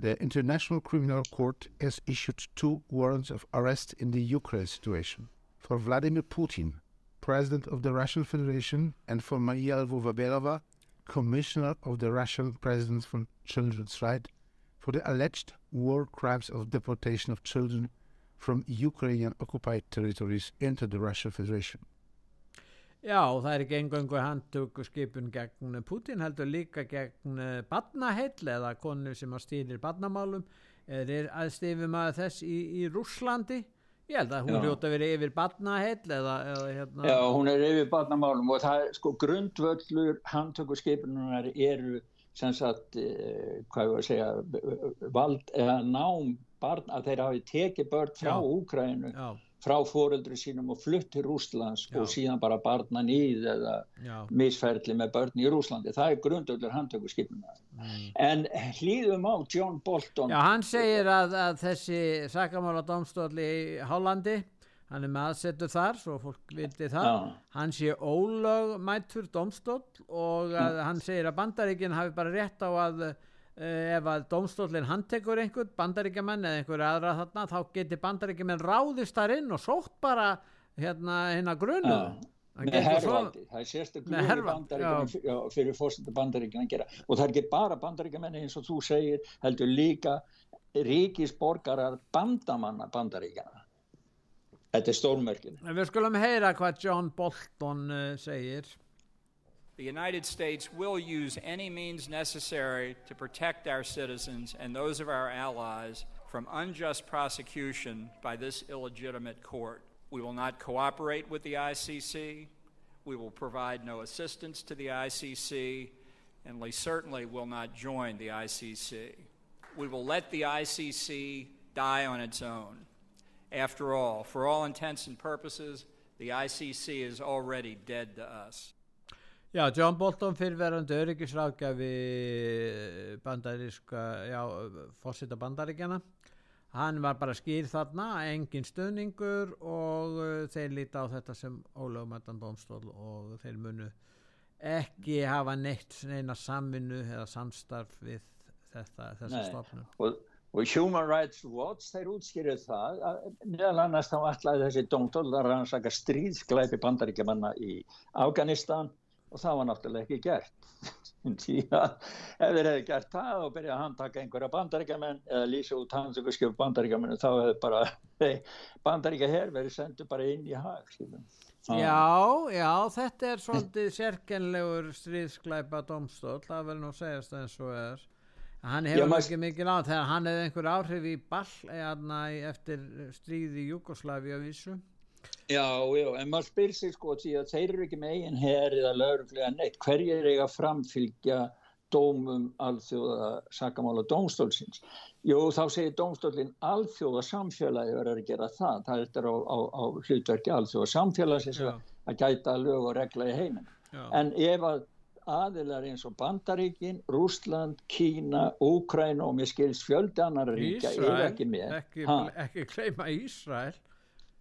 The International Criminal Court has issued two warrants of arrest in the Ukraine situation for Vladimir Putin, President of the Russian Federation, and for Maria Lvova-Belova, Commissioner of the Russian President for Children's Rights for the alleged war crimes of deportation of children from Ukrainian occupied territories into the Russian Federation. Já, það er ekki engöngu handtöku skipun gegn Putin, heldur líka gegn badnaheill eða konu sem að stýrir badnamálum er aðstifum að þess í, í Rúslandi ég held að hún hljóta verið yfir badnaheill eða, eða hérna. Já, hún er yfir badnamálum og það er sko grundvöllur handtöku skipununar eru sem sagt, eh, hvað ég var að segja vald eða nám barn að þeir hafi tekið börn frá Úkrænu frá fóreldri sínum og flutt til Rúslands Já. og síðan bara barna nýð eða Já. misferðli með börn í Rúslandi það er grundöldur handtökurskipuna mm. en hlýðum á John Bolton Já, hann segir að, að þessi sakamála domstóli í Hollandi hann er með aðsetur þar svo fólk viti það Já. hann sé ólögmættur domstól og að, hann segir að bandaríkinn hafi bara rétt á að ef að domstólinn handtekur einhvern bandaríkjaman eða einhverja aðra þarna þá geti bandaríkjaman ráðist þar inn og sótt bara hérna hérna grunum með herrvaldi, það er sérstaklega bandaríkjaman fyrir fórstöndu bandaríkjaman að gera. Og það er ekki bara bandaríkjaman eins og þú segir heldur líka ríkisborgarar bandamanna bandaríkjana Þetta er stórmörkin. Við skulum heyra hvað John Bolton uh, segir. The United States will use any means necessary to protect our citizens and those of our allies from unjust prosecution by this illegitimate court. We will not cooperate with the ICC. We will provide no assistance to the ICC, and we certainly will not join the ICC. We will let the ICC die on its own. After all, for all intents and purposes, the ICC is already dead to us. Já, John Bolton fyrirverandi öryggisráðgjafi bandaríska, já, fórsita bandaríkjana hann var bara skýr þarna engin stöðningur og uh, þeir líti á þetta sem ólögumættan domstól og þeir munu ekki hafa neitt neina samvinnu eða samstarf við þetta, þessa stofnun. Og, og Human Rights Watch þeir útskýrið það meðal annars þá ætlaði þessi domstól að rannsaka stríðskleipi bandaríkjamanna í Afganistan og það var náttúrulega ekki gert. Því að ef þeir hefði gert það og byrjaði að handtaka einhverja bandaríkjaman eða lýsa út handsökurskjöf bandaríkjaman þá hefði bara bandaríkja herr verið sendu bara inn í hag Já, já, þetta er svolítið sérkenlegur stríðsklæpa domstól, það verður nú að segja það eins og er. Hann hefur já, ekki mikið á þegar hann hefði einhver áhrif í ball eða eftir stríði í Jugosláfi á vísu Já, já, en maður spyr sig sko því að þeir eru ekki með eigin herri eða lauruglega neitt, hverjir er eiga framfylgja dómum alþjóða sakamála dómstólsins? Jú, þá segir dómstólinn alþjóða samfélagi verður að gera það, það er á, á, á hlutverki alþjóða samfélagsins að gæta lög og regla í heiminn. En ef að aðilar eins og Bandaríkin, Rúsland, Kína, Úkræn og mér skilst fjöldi annar ríkja er ekki með. Ekki, ekki kleima Ísræl.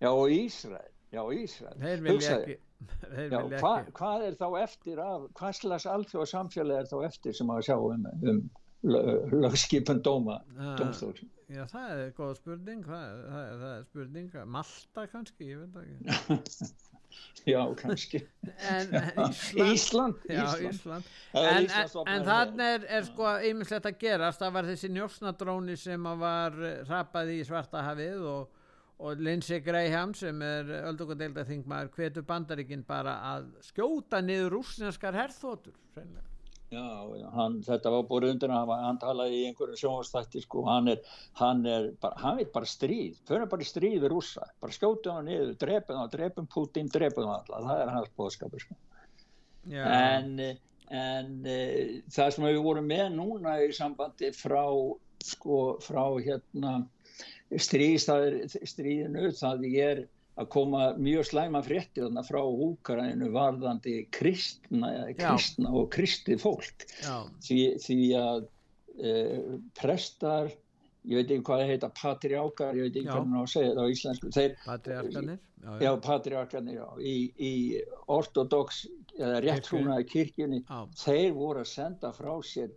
Já, og Ísræl, já, Ísræl. Þeir vilja ekki. Þeir já, vilja hva, ekki. Hvað er þá eftir af, hvað slags alþjóða samfélag er þá eftir sem að sjá um, um lögskipun dóma, dómstólsum? Já, það er góð spurning, það, það, það er spurning, Malta kannski, ég veit ekki. Já, kannski. En Ísland. Ísland. Já, Ísland. En, en, en þannig er, er sko yfirleitt að gerast, það var þessi njósnadróni sem var rapað í Svartahafið og og Lindsey Graham sem er öldungadeilda þingmaður hvetur bandaríkinn bara að skjóta niður rúsneskar herþótur Já, já hann, þetta var búin undir að hann talaði í einhverju sjónastætti sko, hann er, hann er bara, hann veit bara stríð, fyrir bara stríð við rúsa, bara skjóta hann niður, drepum hann, drepum Putin, drepum hann alltaf, það er hans bóðskapur sko. en, en e, það sem við vorum með núna í sambandi frá sko, frá hérna stríðinu það er að koma mjög slæma frétti frá húkaræðinu varðandi kristna, kristna og kristið fólk. Því, því að e, prestar ég veit ekki hvað það heita, patriákar ég veit ekki hvernig það segja það á íslensku þeir, patriarkanir já, já. já patriarkanir já, í, í ortodox eða réttrúnaði kirkjunni. þeir voru að senda frá sér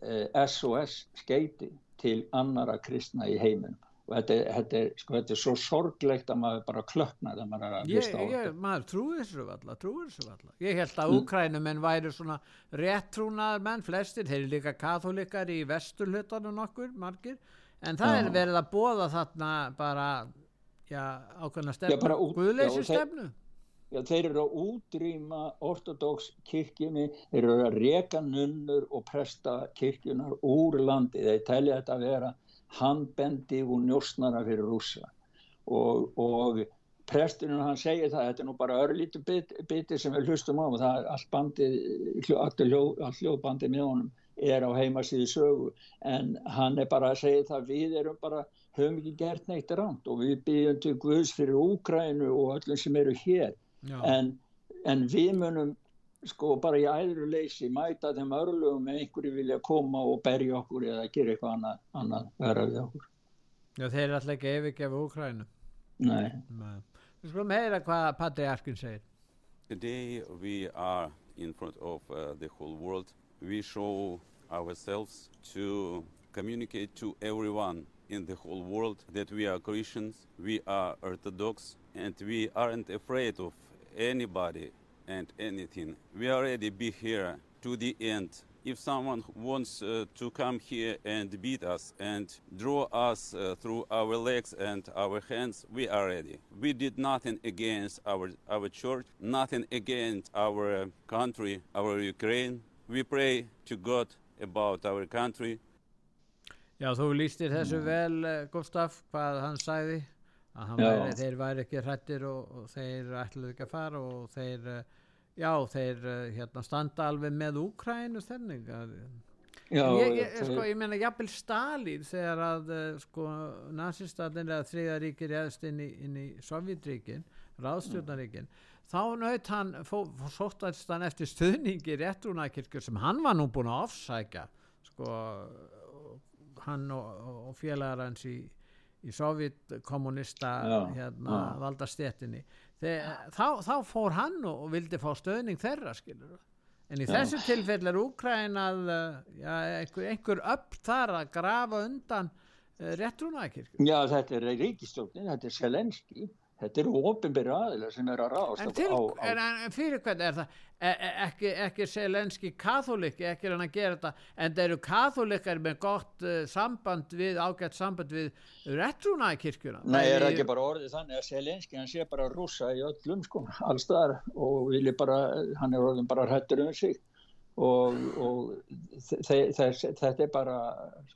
eh, SOS skeiti til annara kristna í heiminum þetta, þetta, er, sko, þetta er svo sorglegt að maður bara klöknar þegar maður er að hlusta á þetta maður trúir þessu valla, trúir þessu valla ég held að mm. úkrænumenn væri svona réttrúnaðar menn, flestir þeir eru líka katholikar í vesturlutanum nokkur margir, en það já. er verið að bóða þarna bara já, ákveðna stefnu, guðleysi stefnu Já, þeir eru að útrýma ortodox kirkjunni, þeir eru að reka nunnur og presta kirkjunar úr landi, þeir telja þetta að vera handbendi og njósnara fyrir rúsa og, og presturinn hann segir það, þetta er nú bara örlítu biti, biti sem við hlustum á og það er allt bandið, allt hljóðbandið með honum er á heimasíðu sögu. En hann er bara að segja það við erum bara, höfum ekki gert neitt ránt og við byggjum til Guðs fyrir Úgrænu og öllum sem eru hér. En, en við munum sko bara í æðru leysi mæta þeim örlugum með einhverju vilja koma og berja okkur eða gera eitthvað annað, annað vera við okkur. Já þeir er alltaf ekki yfirgefa Úkrænu Nei. Við skulum heyra hvað Patriarkin segir. Today we are in front of uh, the whole world. We show ourselves to communicate to everyone in the whole world that we are Christians, we are Orthodox and we aren't afraid of anybody and anything. We already be here to the end if someone wants uh, to come here and beat us and draw us uh, through our legs and our hands, we are ready. We did nothing against our, our church, nothing against our country, our Ukraine. We pray to God about our country. Já, þú lístir þessu vel, eh, Gustaf, hvað hann sæði, að væri, þeir væri ekki hrættir og, og þeir ætluði ekki að fara og þeir uh, já þeir eh, hérna, standa alveg með Úkrænu þennig Já, ég, ég, sko, ég meina jafnvel Stalin þegar að eh, sko, nazistadin eða þriðaríkir eðst inn í, í Sovjetríkin ráðstjórnaríkin þá naut hann sóttast hann eftir stuðningi réttrúnakirkjur sem hann var nú búin að ofsækja sko hann og, og félagar hans í, í sovjetkommunista hérna, valdastéttinni þá, þá fór hann og, vildi fá stöðning þeirra skilur en í já. þessu tilfell er Úkræn að ja, einhver, einhver upp þar að grafa undan uh, réttrúnaðakirkjum Já þetta er ríkistjóknin, þetta er Selenski þetta eru ofinbyrju aðilega sem er að ráðast en, á... En, en fyrir hvernig er það e, e, ekki, ekki selenski katholik ekki hann að gera þetta en það eru katholikar með gott uh, samband við, ágætt samband við rettrúnaði kirkjuna Nei, er ekki bara orðið þannig að selenski hann sé bara rúsa í öllum sko allstaðar og vilji bara hann er orðin bara hrættur um sig og, og þetta er bara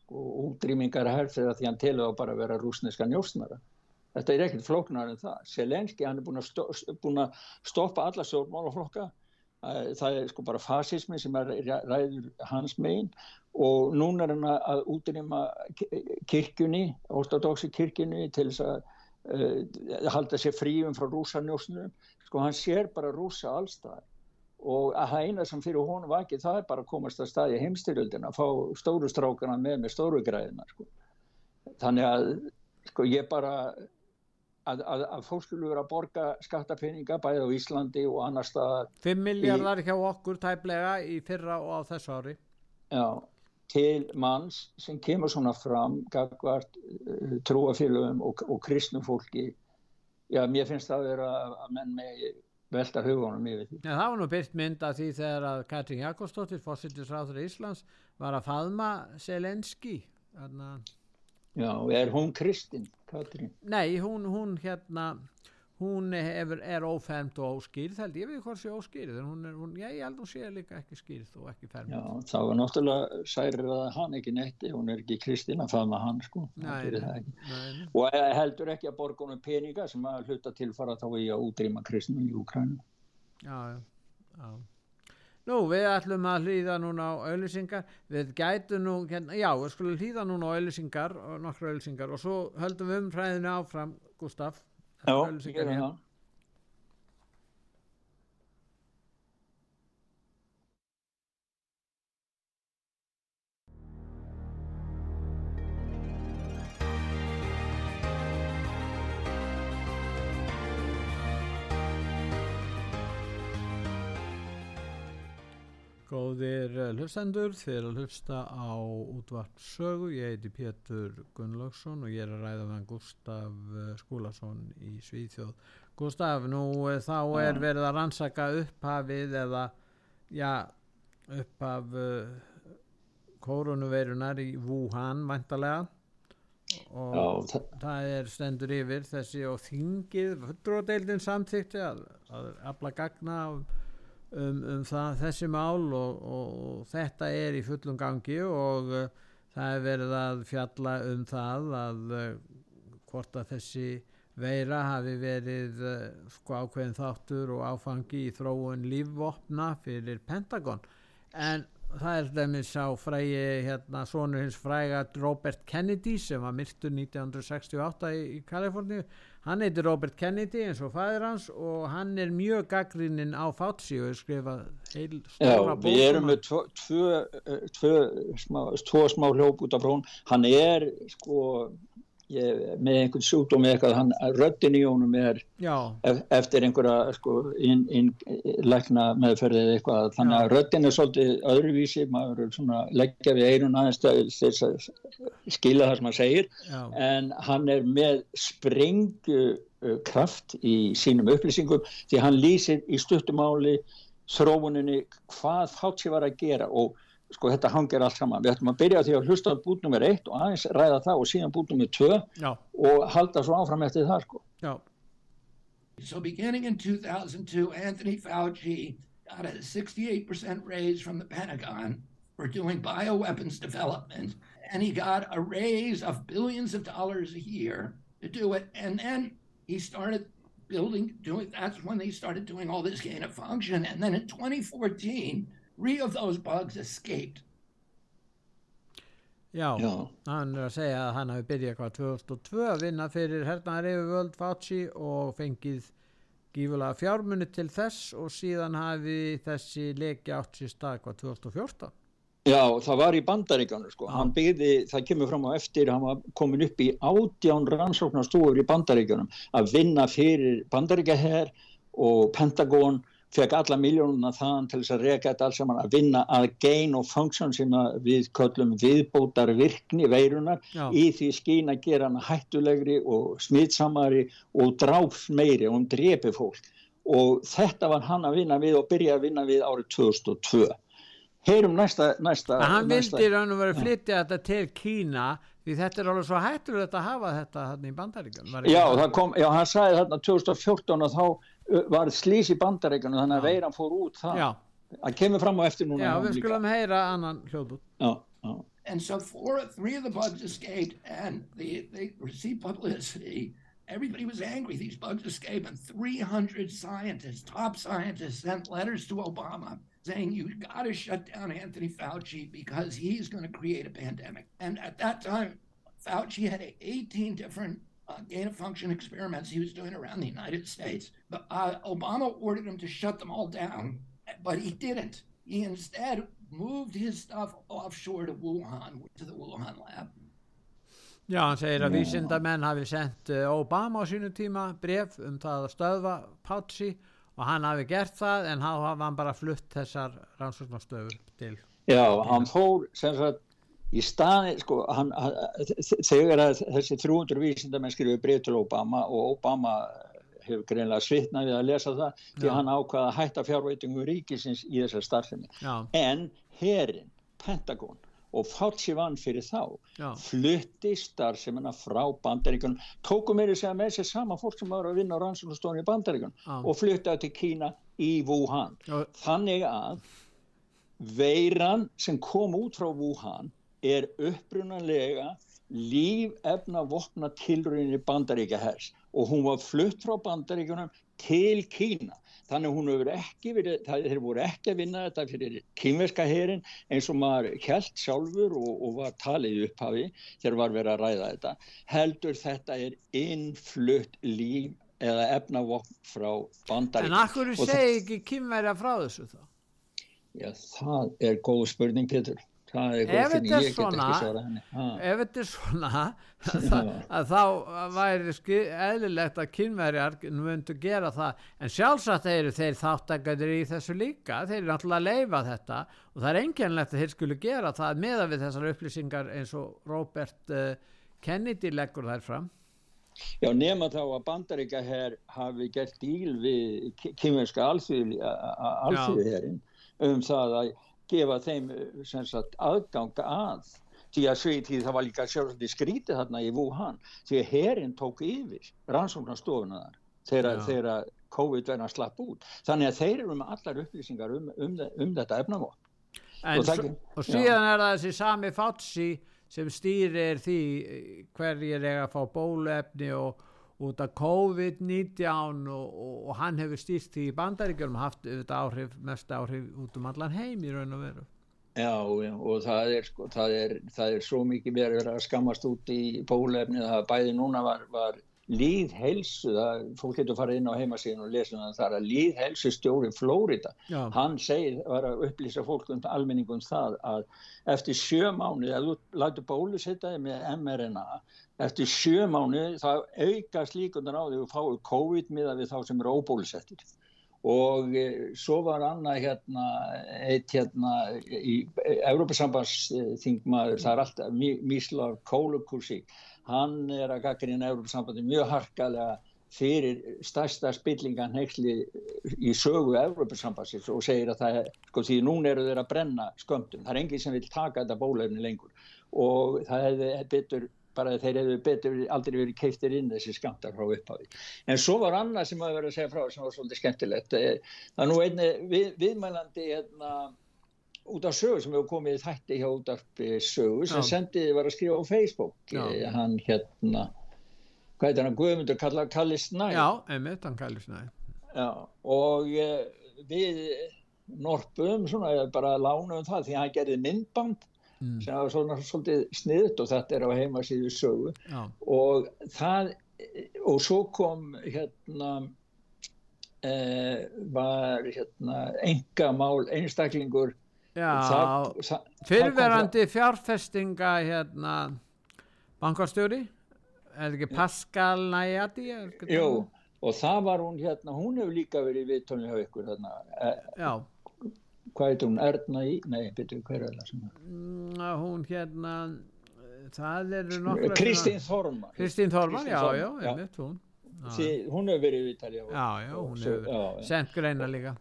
sko, útrýmingar herfið að því hann telur á bara að vera rúsneska njósnara Þetta er ekkert flóknar en það. Selenski hann er búin að, að stoppa alla stjórnmálaflokka. Það er sko bara fasismi sem er ræður hans megin og núna er hann að útrýma kirkjunni, ortodoxi kirkjunni til þess að uh, halda sér fríum frá rúsanjósnum. Sko hann sér bara rúsa allstað og að það eina sem fyrir honum vakið það er bara að komast að staði heimstyrjöldina að fá stóru strákana með með stóru græðina sko. Þannig að sko ég bara að, að, að fólk skulle vera að borga skattapeninga bæðið á Íslandi og annar stað 5 miljardar hjá okkur tæplega í fyrra og á þessu ári Já, til manns sem kemur svona fram gagvart uh, trúafélögum og, og kristnum fólki Já, mér finnst það að vera að menn með velta hugunum yfir því. Það var nú byrkt mynd að því þegar að Katrín Jakobsdóttir, fósittisráður í Íslands, var að faðma Selenski. Þannig að Já, er hún Kristinn, Katrín? Nei, hún, hún hérna hún hefur, er ófermt og óskýrð held ég við hvort sé óskýrð en hún er, hún, já, ég held hún sé líka ekki skýrð og ekki fermt Já, þá er náttúrulega særið að hann ekki netti, hún er ekki Kristinn að faða hann sko. Nei, nei. og heldur ekki að borgunum peninga sem að hluta tilfara þá í að útrýma Kristinn í Ukrænu Já, já, já Nú, við ætlum að hlýða núna á auðlýsingar, við gætum nú, hérna, já, við skulum hlýða núna á auðlýsingar, nokkru auðlýsingar og svo höldum við um hræðinu áfram, Gustaf. Já, ég er það. Góðir eh, hlustendur, þið er að hlusta á útvart sögu, ég heiti Pétur Gunnlaugsson og ég er að ræða með Gustaf eh, Skúlason í Svíþjóð. Gustaf, nú eh, þá er verið að rannsaka upphafið eða, já, upphaf uh, koronaveirunar í Wuhan, vantarlega, og já, það er stendur yfir þessi og þingið, fullródeildin samþýtti að, að afla gagna af um, um það, þessi mál og, og, þetta er í fullum gangi og uh, það er verið að fjalla um það að uh, hvort að þessi veira hafi verið uh, sko ákveðin þáttur og áfangi í þróun lífvopna fyrir Pentagon. En það er demið sá frægi hérna sonur hins fræga Robert Kennedy sem var myrtur 1968 í, í Kaliforníu hann heitir Robert Kennedy eins og fæður hans og hann er mjög gaggrinninn á Fauci og er skrifað heil stóra bókum við erum með tvo, tvo, eh, tvo, smá, tvo smá hljóp út af frón hann er sko ég, með einhvern sjúkdóm eitthvað hann, röttin í honum er ef, eftir einhverja sko, inn, inn, lækna meðferðið eitthvað þannig að röttin er svolítið öðruvísi maður er svona leggja við eirun aðeins þess að skila það sem hann segir Já. en hann er með springu kraft í sínum upplýsingum því hann lýsir í stuttumáli þróuninni hvað Fauci var að gera og sko þetta hangir allt saman. Við ætlum að byrja því að hlusta bút nummer 1 og aðeins ræða það og síðan bút nummer 2 og halda svo áfram eftir það sko. Já. So beginning in 2002 Anthony Fauci got a 68% raise from the Pentagon for doing bioweapons development and he got a raise of billions of dollars a year to do it and then he started building doing that's when they started doing all this gain of function and then in 2014 three of those bugs escaped. Já, Já, hann er að segja að hann hafi byrjað hvað 2002 að vinna fyrir hernaðar yfir völd Fauci og fengið gífulega fjármunni til þess og síðan hafi þessi leki átt sér stað hvað 2014 Já, það var í bandaríkanu sko, hann byggði, það kemur fram á eftir, hann var komin upp í átján rannsóknarstúur í bandaríkanum að vinna fyrir bandaríkaherr og Pentagon, fekk alla miljónuna þann til þess að reyka þetta alls saman að vinna að gain og function sem við köllum viðbótar virkni veirunar Já. í því skín að gera hann hættulegri og smitsamari og dráf meiri og um drepi fólk. Og þetta var hann að vinna við og byrja að vinna við árið 2002 heyrum næsta, næsta hann vildi raun og verið flytja þetta til Kína því þetta er alveg svo hættur þetta að hafa þetta hann í bandaríkan já, kom, já, hann sagði þarna 2014 og þá var slís í bandaríkan þannig að veiran fór út það já. að kemur fram á eftir núna já, við skulum heyra annan hljóð já, já And so four, three of the bugs escaped and they, they received publicity. Everybody was angry. These bugs escaped and 300 scientists, top scientists sent letters to Obama saying you got to shut down Anthony Fauci because he's going to create a pandemic. And at that time, Fauci had 18 different uh, gain of function experiments he was doing around the United States. But uh, Obama ordered him to shut them all down, but he didn't. He instead moved his stuff offshore to Wuhan, to the Wuhan lab. Já, hann segir að vísindamenn hafi sendt uh, Obama á sínu tíma bref um það að stöðva Fauci og hann hafi gert það en hann hafa hann bara flutt þessar rannsóknarstöfur til Já, hann fór sem sagt í staði, sko, hann, þegar þessi 300 vísindamenn skrifið breyð til Obama og Obama hefur greinlega svitnað við að lesa það því hann ákvaða að hætta fjárveitingum ríkisins í þessar starfsemi. En herin, Pentagon og Fauci vann fyrir þá Já. flutti starfseminna frá bandaríkunum, tóku mér að segja með þessi sama fólk sem var að vinna á rannsóknustónu í bandaríkunum og fluttaði til Kína í Wuhan. Já. þannig að veiran sem kom út frá Wuhan er upprunanlega lífefna vopna tilröðinni bandaríkja hers og hún var flutt frá bandaríkunum til Kína. Þannig hún hefur ekki verið, þeir voru ekki að vinna þetta fyrir kýmverska herin eins og maður held sjálfur og, og var talið upphafi þegar var verið að ræða þetta. Heldur þetta er innflutt líf eða efnavokk frá bandarík En akkur segi ekki kýmverja frá þessu þá? Já, það er góð spurning Petur ef þetta er svona ef þetta er svona að þá væri eðlilegt að kynverjar myndu gera það. En sjálfsagt eru þeir þáttakæður í þessu líka. Þeir eru náttúrulega að leifa þetta. Og það er enginlegt að þeir skulu gera það meða við þessar upplýsingar eins og Robert uh, Kennedy leggur þær fram. Já nema þá að bandaríka hér hafi gert díl við kynverska alþjóði hérinn um það að gefa þeim eh, sagt, aðgang að. Því að því það var líka sjálfsagt skrítið þarna í Wuhan því að herin tók yfir rannsóknarstofuna þar þegar COVID verða að slapp út. Þannig að þeir eru með allar upplýsingar um, um, um þetta efnavótt og, og síðan er það þessi sami Fauci sem stýrir því hverjir er að fá bólefni og út af COVID-19 og, og, og hann hefur stýrt í bandaríkjum haft áhrif, mest áhrif út um allan heim í raun og veru. Já, já og það er, sko, það er, það er svo mikið verið að skammast út í bólefni það bæði núna var, var líðhelsu, fólk getur farið inn á heimasíðan og lesa um það að líðhelsu stjóri Flórida, hann segir var að upplýsa fólk um almenningum það að eftir sjö mánu að þú lætu bólusittaði með mRNA eftir sjö mánu það aukast líkunar á því að þú fáið COVID miða við þá sem eru óbólusettir. Og e, svo var annað hérna eitt hérna í Európa-sambandsþingmaður það er alltaf Míslav Kólukursík hann er að gaggrina Európa-sambandi mjög harkalega fyrir stærsta spillingan heksli í sögu Európa-sambassins og segir að það er, sko því núna eru þeir að brenna skömmtum, það er enginn sem vil taka þetta bólefni lengur. Og það hefði betur, bara þeir hefðu betur aldrei verið keiftir inn þessi skamtar frá upphafi. En svo var annað sem að vera að segja frá sem var svolítið skemmtilegt, eh, það er nú einni við, viðmælandi hérna út af sögu sem hefur komið í þætti hjá út af sögu sem sendiði var að skrifa á Facebook, Já. Eh, hann hérna hvað heitir hann, Guðmundur kalla Kalli Snæ Já, einmitt, hann Kalli Snæ Já, og eh, við norpum svona bara lánaðum það því hann gerði myndband mm. sem var svona svolítið sniðt og þetta er á heimasíðu sögu Já. og það og svo kom hérna eh, var hérna engamál einstaklingur Já, fyrirverandi fjárfestinga hérna bankastjóri. Er ekki Pascal Najati Jú, og það var hún hérna hún hefur líka verið viðtónið hjá ykkur hérna eh, Já. Hvað heitir hún? Erna í? Nei, betur hver er það sem mm, Hún hérna það eru nokkru Kristín Þorman Kristín Þorman, já, já, einmitt hún. Sí, Hún hefur verið viðtalið Já, já, hún hefur sendt greina líka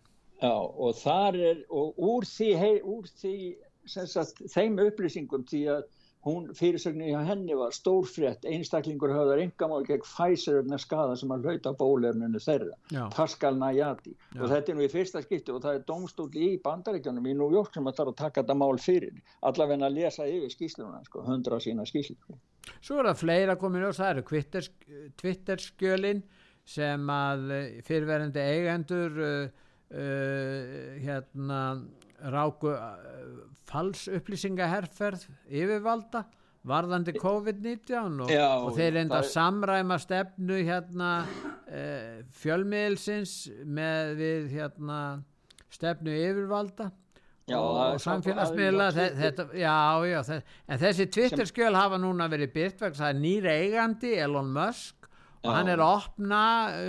Já, og þar er og úr því, hei, úr því sagt, þeim upplýsingum því að hún fyrirsögnin hjá henni var stórfrétt einstaklingur höfðar yngamál gegn vegna skada sem að hlauta bólefninu þeirra, Já. Pascal Najati Já. og þetta er nú í fyrsta skipti og það er domstóli í bandaríkjanum í New York sem að þarf að taka þetta mál fyrir allavega að lesa yfir skýsluna sko, hundra sína skýslu sko. Svo er það fleira komin og það eru Twitter skjölin sem að fyrirverðandi eigendur uh, uh, hérna ráku uh, fals upplýsingaherrferð yfirvalda varðandi COVID-19 og, og þeir enda að samræma stefnu hérna uh, fjölmiðilsins með við hérna stefnu yfirvalda já, og samfélagsmiðla já, já, en þessi Twitter-skjöl hafa núna verið byrt það er nýra eigandi Elon Musk og hann er að opna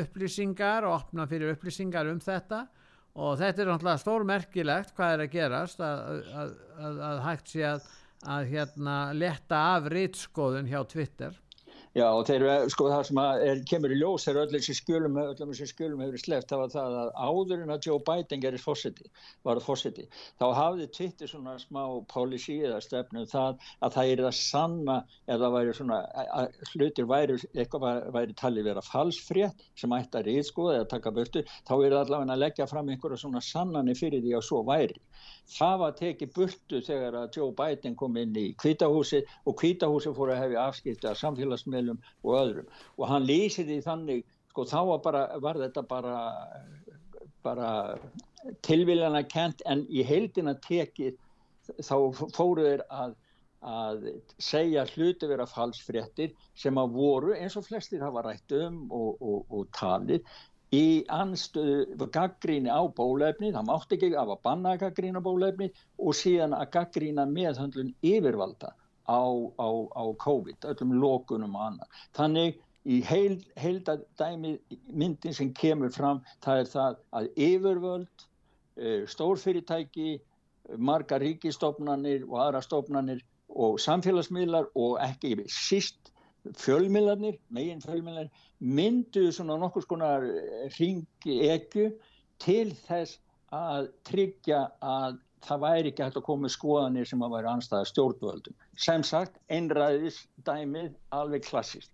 upplýsingar og opna fyrir upplýsingar um þetta og þetta er náttúrulega stórmerkilegt hvað er að gerast að, að, að, að hægt sé að hérna leta af rýtskoðun hjá Twitter Já og þeir, sko það sem er, kemur í ljós er öllum sem skjölum, öllum sem skjölum hefur sleppt það var það að áður en að Joe Biden gerist fósiti, var það fósiti þá hafði Twitter svona smá policy eða stefnum það að það er að sanna eða væri svona að hlutir væri, eitthvað væri talið vera falsfrétt sem ætti að reyðskoða eða taka börtu, þá er það allavega að leggja fram einhverja svona sannani fyrir því að svo væri það var tekið burtu þegar að Joe Biden kom inn í kvítahúsi og kvítahúsi fór að hefja afskipti af samfélagsmiðlum og öðrum. Og hann lýsið því þannig sko þá var, bara, var þetta bara, bara tilviljana kent en í heildina tekið þá fóruður að að segja hluti vera falsfréttir sem að voru eins og flestir hafa rætt um og, og, og talið í anstöðu gaggríni á bólefni, það mátt ekki af að banna að gaggrína bólefni og síðan að gaggrína meðhandlun yfirvalda á, á, á COVID, öllum lókunum og annar. Þannig í heil, heildadæmi myndin sem kemur fram, það er það að yfirvöld, eh, stórfyrirtæki, marga ríkistofnanir og aðra stofnanir og samfélagsmiðlar og ekki síst fjölmiðlarnir, megin fjölmiðlarnir mynduðu svona nokkur skonar ringi ekku til þess að tryggja að það væri ekki hægt að koma með skoðanir sem að væri anstæða stjórnvöldum. Sem sagt, einræðis dæmið alveg klassist.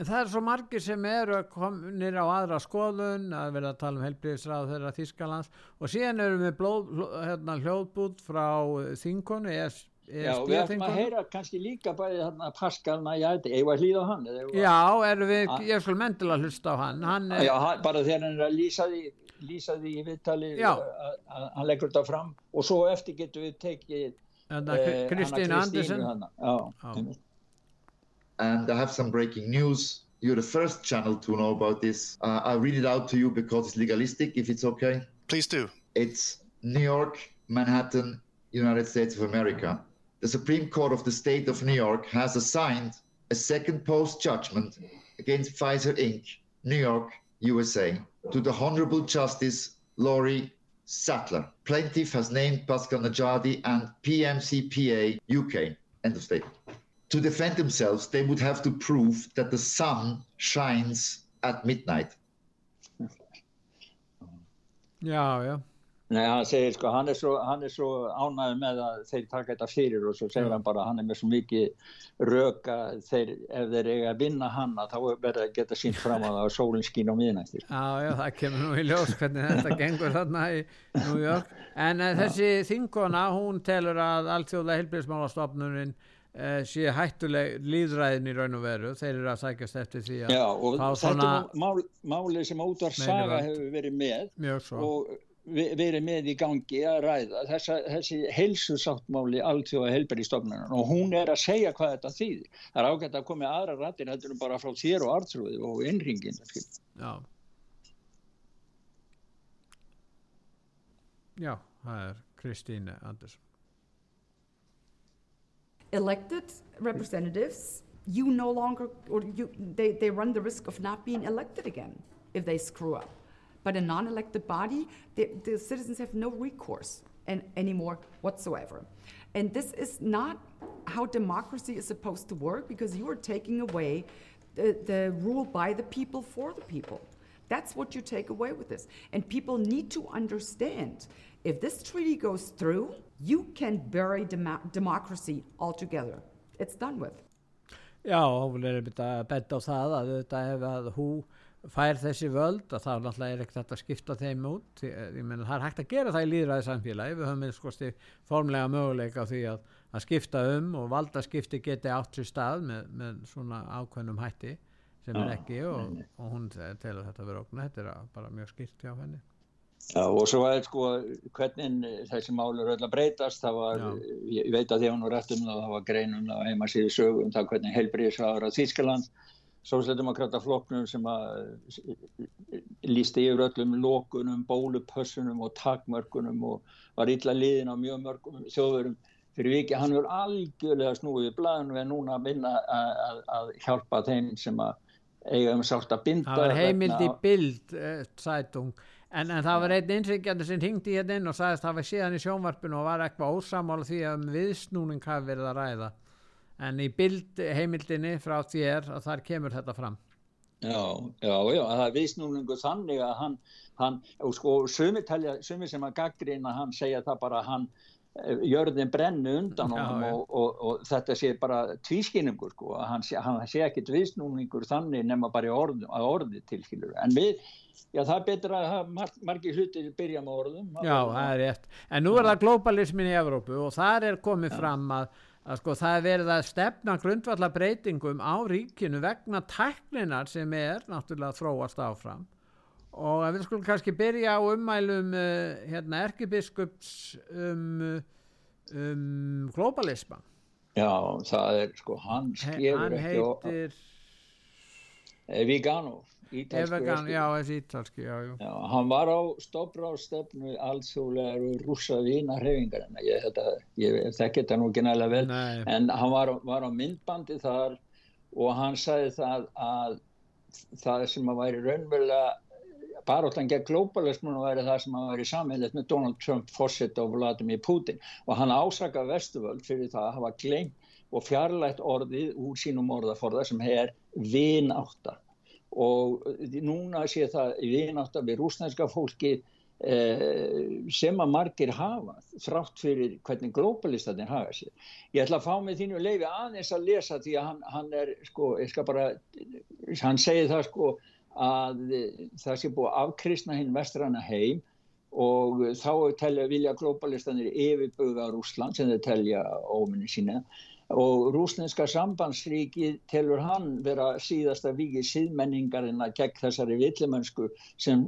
En það er svo margir sem eru kominir á aðra skoðun, að verða að tala um helbriðisráð þeirra Þískalands og síðan eru við blóð, hérna, hljóðbút frá þinkonu, ESB Já, við ætlum að heyra kannski líka bæði þarna Paskalna, já, ég var hlýð á hann Já, erum við, ég er svolítið mentil að hlusta á hann, hann er, Já, hann, bara þegar hann er að lýsa því lýsa því í viðtali að hann leggur þetta fram. Og svo eftir getur við tekið Kristín Andersen. And I have some breaking news. You're the first channel to know about this. Uh, I'll read it out to you because it's legalistic if it's okay. Please do. It's New York, Manhattan, United States of America the Supreme Court of the State of New York has assigned a second post judgment against Pfizer Inc., New York, USA, to the Honorable Justice Laurie Sattler. Plaintiff has named Pascal Najadi and PMCPA UK. End of statement. To defend themselves, they would have to prove that the sun shines at midnight. Já, já. Nei, hann segir sko, hann er svo, svo ánægð með að þeir taka þetta fyrir og svo segir ja. hann bara, hann er með svo mikið röka, þeir, ef þeir eiga að vinna hann, þá verður að geta sínt fram að það er sólinn skín á miðnættir. Já, já, það kemur nú í ljós hvernig þetta gengur þarna í New York. En uh, þessi þingona, hún telur að alltjóðlega helbriðsmálastofnuninn uh, sé hættuleg líðræðin í raun og veru, þeir eru að sækjast eftir því að Já, og þetta er mál, málið sem Ódvar Saga hefur verið með og verið með í gangi að ræða þessa, þessi heilsusáttmáli alltjóða heilberðistofnunar og hún er að segja hvað þetta þýðir. Það er ágætt að koma aðra rættin þetta er bara frá þér og artrúði og innringin. Já. Já, það er Kristíne Andersson. Elected representatives, you no longer, or you, they, they run the risk of not being elected again if they screw up. But a non-elected body, the, the citizens have no recourse and, anymore whatsoever. And this is not how democracy is supposed to work because you are taking away the, the rule by the people for the people. That's what you take away with this. And people need to understand if this treaty goes through, you can bury dem democracy altogether. It's done with. Já, hún er að betta á það að þetta fær þessi völd að þá náttúrulega er ekkert að skipta þeim út. Ég meina það er hægt að gera það í líðræði samfélagi við höfum skoðst í formlega möguleika á því að, að skipta um og valdaskipti geti átt sér stað með, með svona ákveðnum hætti sem er ekki og, og hún telur þetta verið okna, þetta er bara mjög skilt hjá henni. Já og svo er sko hvernig þessi málur öll að breytast. Það var, ég, ég veit að því að hún var rætt um það það var greinum það heima síðu sögum það hvernig heilbríðisraður á Þýskaland Sósaldemokrata flokknum sem að lísti yfir öllum lókunum, bólupössunum og takmörkunum og var illa liðin á mjög mörgum þjóðurum fyrir viki. Hann verður algjörlega snúið í blæðinu en núna að minna að, hjálpa þeim sem að eiga um sátt að binda. Það var heimild í bild, uh, sætung, en, en það var einn innryggjandi sem hingdi hérna inn og sagðist að það var síðan í sjónvarpinu og var eitthvað ósamála því að um viðsnúning hafi verið að ræða en í bild heimildinni frá þér að þar kemur þetta fram. Já, já, já, það er viðsnúningu þannig að hann, hann og sko sumi, sem að gaggrina hann segja það bara að hann eh, jörðin brennu undan já, honum og, og, og þetta sé bara tvískinningur sko, hann hann sé ekkit viðsnúningur þannig nema bara orð, að orði tilskilur, en við já það er betra að mar margi hlutir byrja með orðum. Já, það er rétt, en nú er það globalismin í Evrópu og þar er komið fram að að sko það er verið að stefna grundvallar breytingum á ríkinu vegna tækninar sem er náttúrulega þróast áfram. Og við skulum kannski byrja á ummælum uh, hérna erkebiskups um, um globalisma Já, það er sko skefur He, og hann heitir Vigano Evegan, já, þessi ítalski já, já, hann var á stoprástefnu allsjóðlegar og rúsa vína hrefingar ég, ég þekki þetta nú ekki nægilega vel Nei. en hann var, var á myndbandi þar og hann sagði það að það sem að væri raunverulega baróttan gegn globalismun og væri það sem að væri samhællet með Donald Trump, Fawcett og Vladimir Putin. Og hann ásaka Vesturvöld fyrir það að hafa gleym og fjarlægt orðið úr sínum orðaforða sem er vináttar og núna sé það viðnátt að við rúsnænska fólki eh, sem að margir hafa þrátt fyrir hvernig globalistatinn hafa sér. Ég ætla að fá með þínu leifi aðeins að lesa því að hann, hann er sko, ég skal bara, hann segir það sko að það sé búið að afkristna hinn vestrana heim og þá telja vilja globalistanir yfirbuga Rúsland sem þeir telja óminni sína og rúsneska sambandsríki telur hann vera síðasta vikið síðmenningarinn að gegn þessari villimönsku sem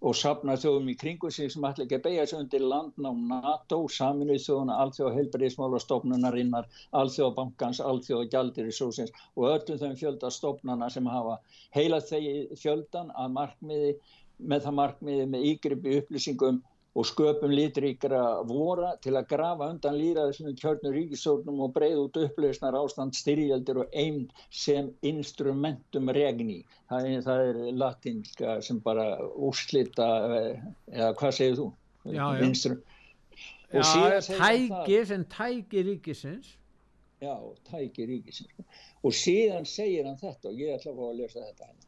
og sapna þjóðum í kringu sig sem ætla ekki að beigja sig undir landnám NATO, saminuð þjóðuna, allþjóða heilbæriðismála stofnunarinnar, allþjóða bankans, allþjóða gjaldir í sósins og öllum þeim fjölda stofnana sem hafa heila þegi fjöldan að markmiði með það markmiði með ígripi upplýsingum og sköpum litríkra vora til að grafa undan líraðisum kjörnur ríkisórnum og breið út upplöðsnar ástand styrjaldir og einn sem instrumentum regni. Það er, það er latinska sem bara úrslita, eh, eða hvað segir þú? Já, já. Instru já, tæki sem tæki ríkisins. Já, tæki ríkisins. Og síðan segir hann þetta og ég ætla að fá að lesa þetta hann.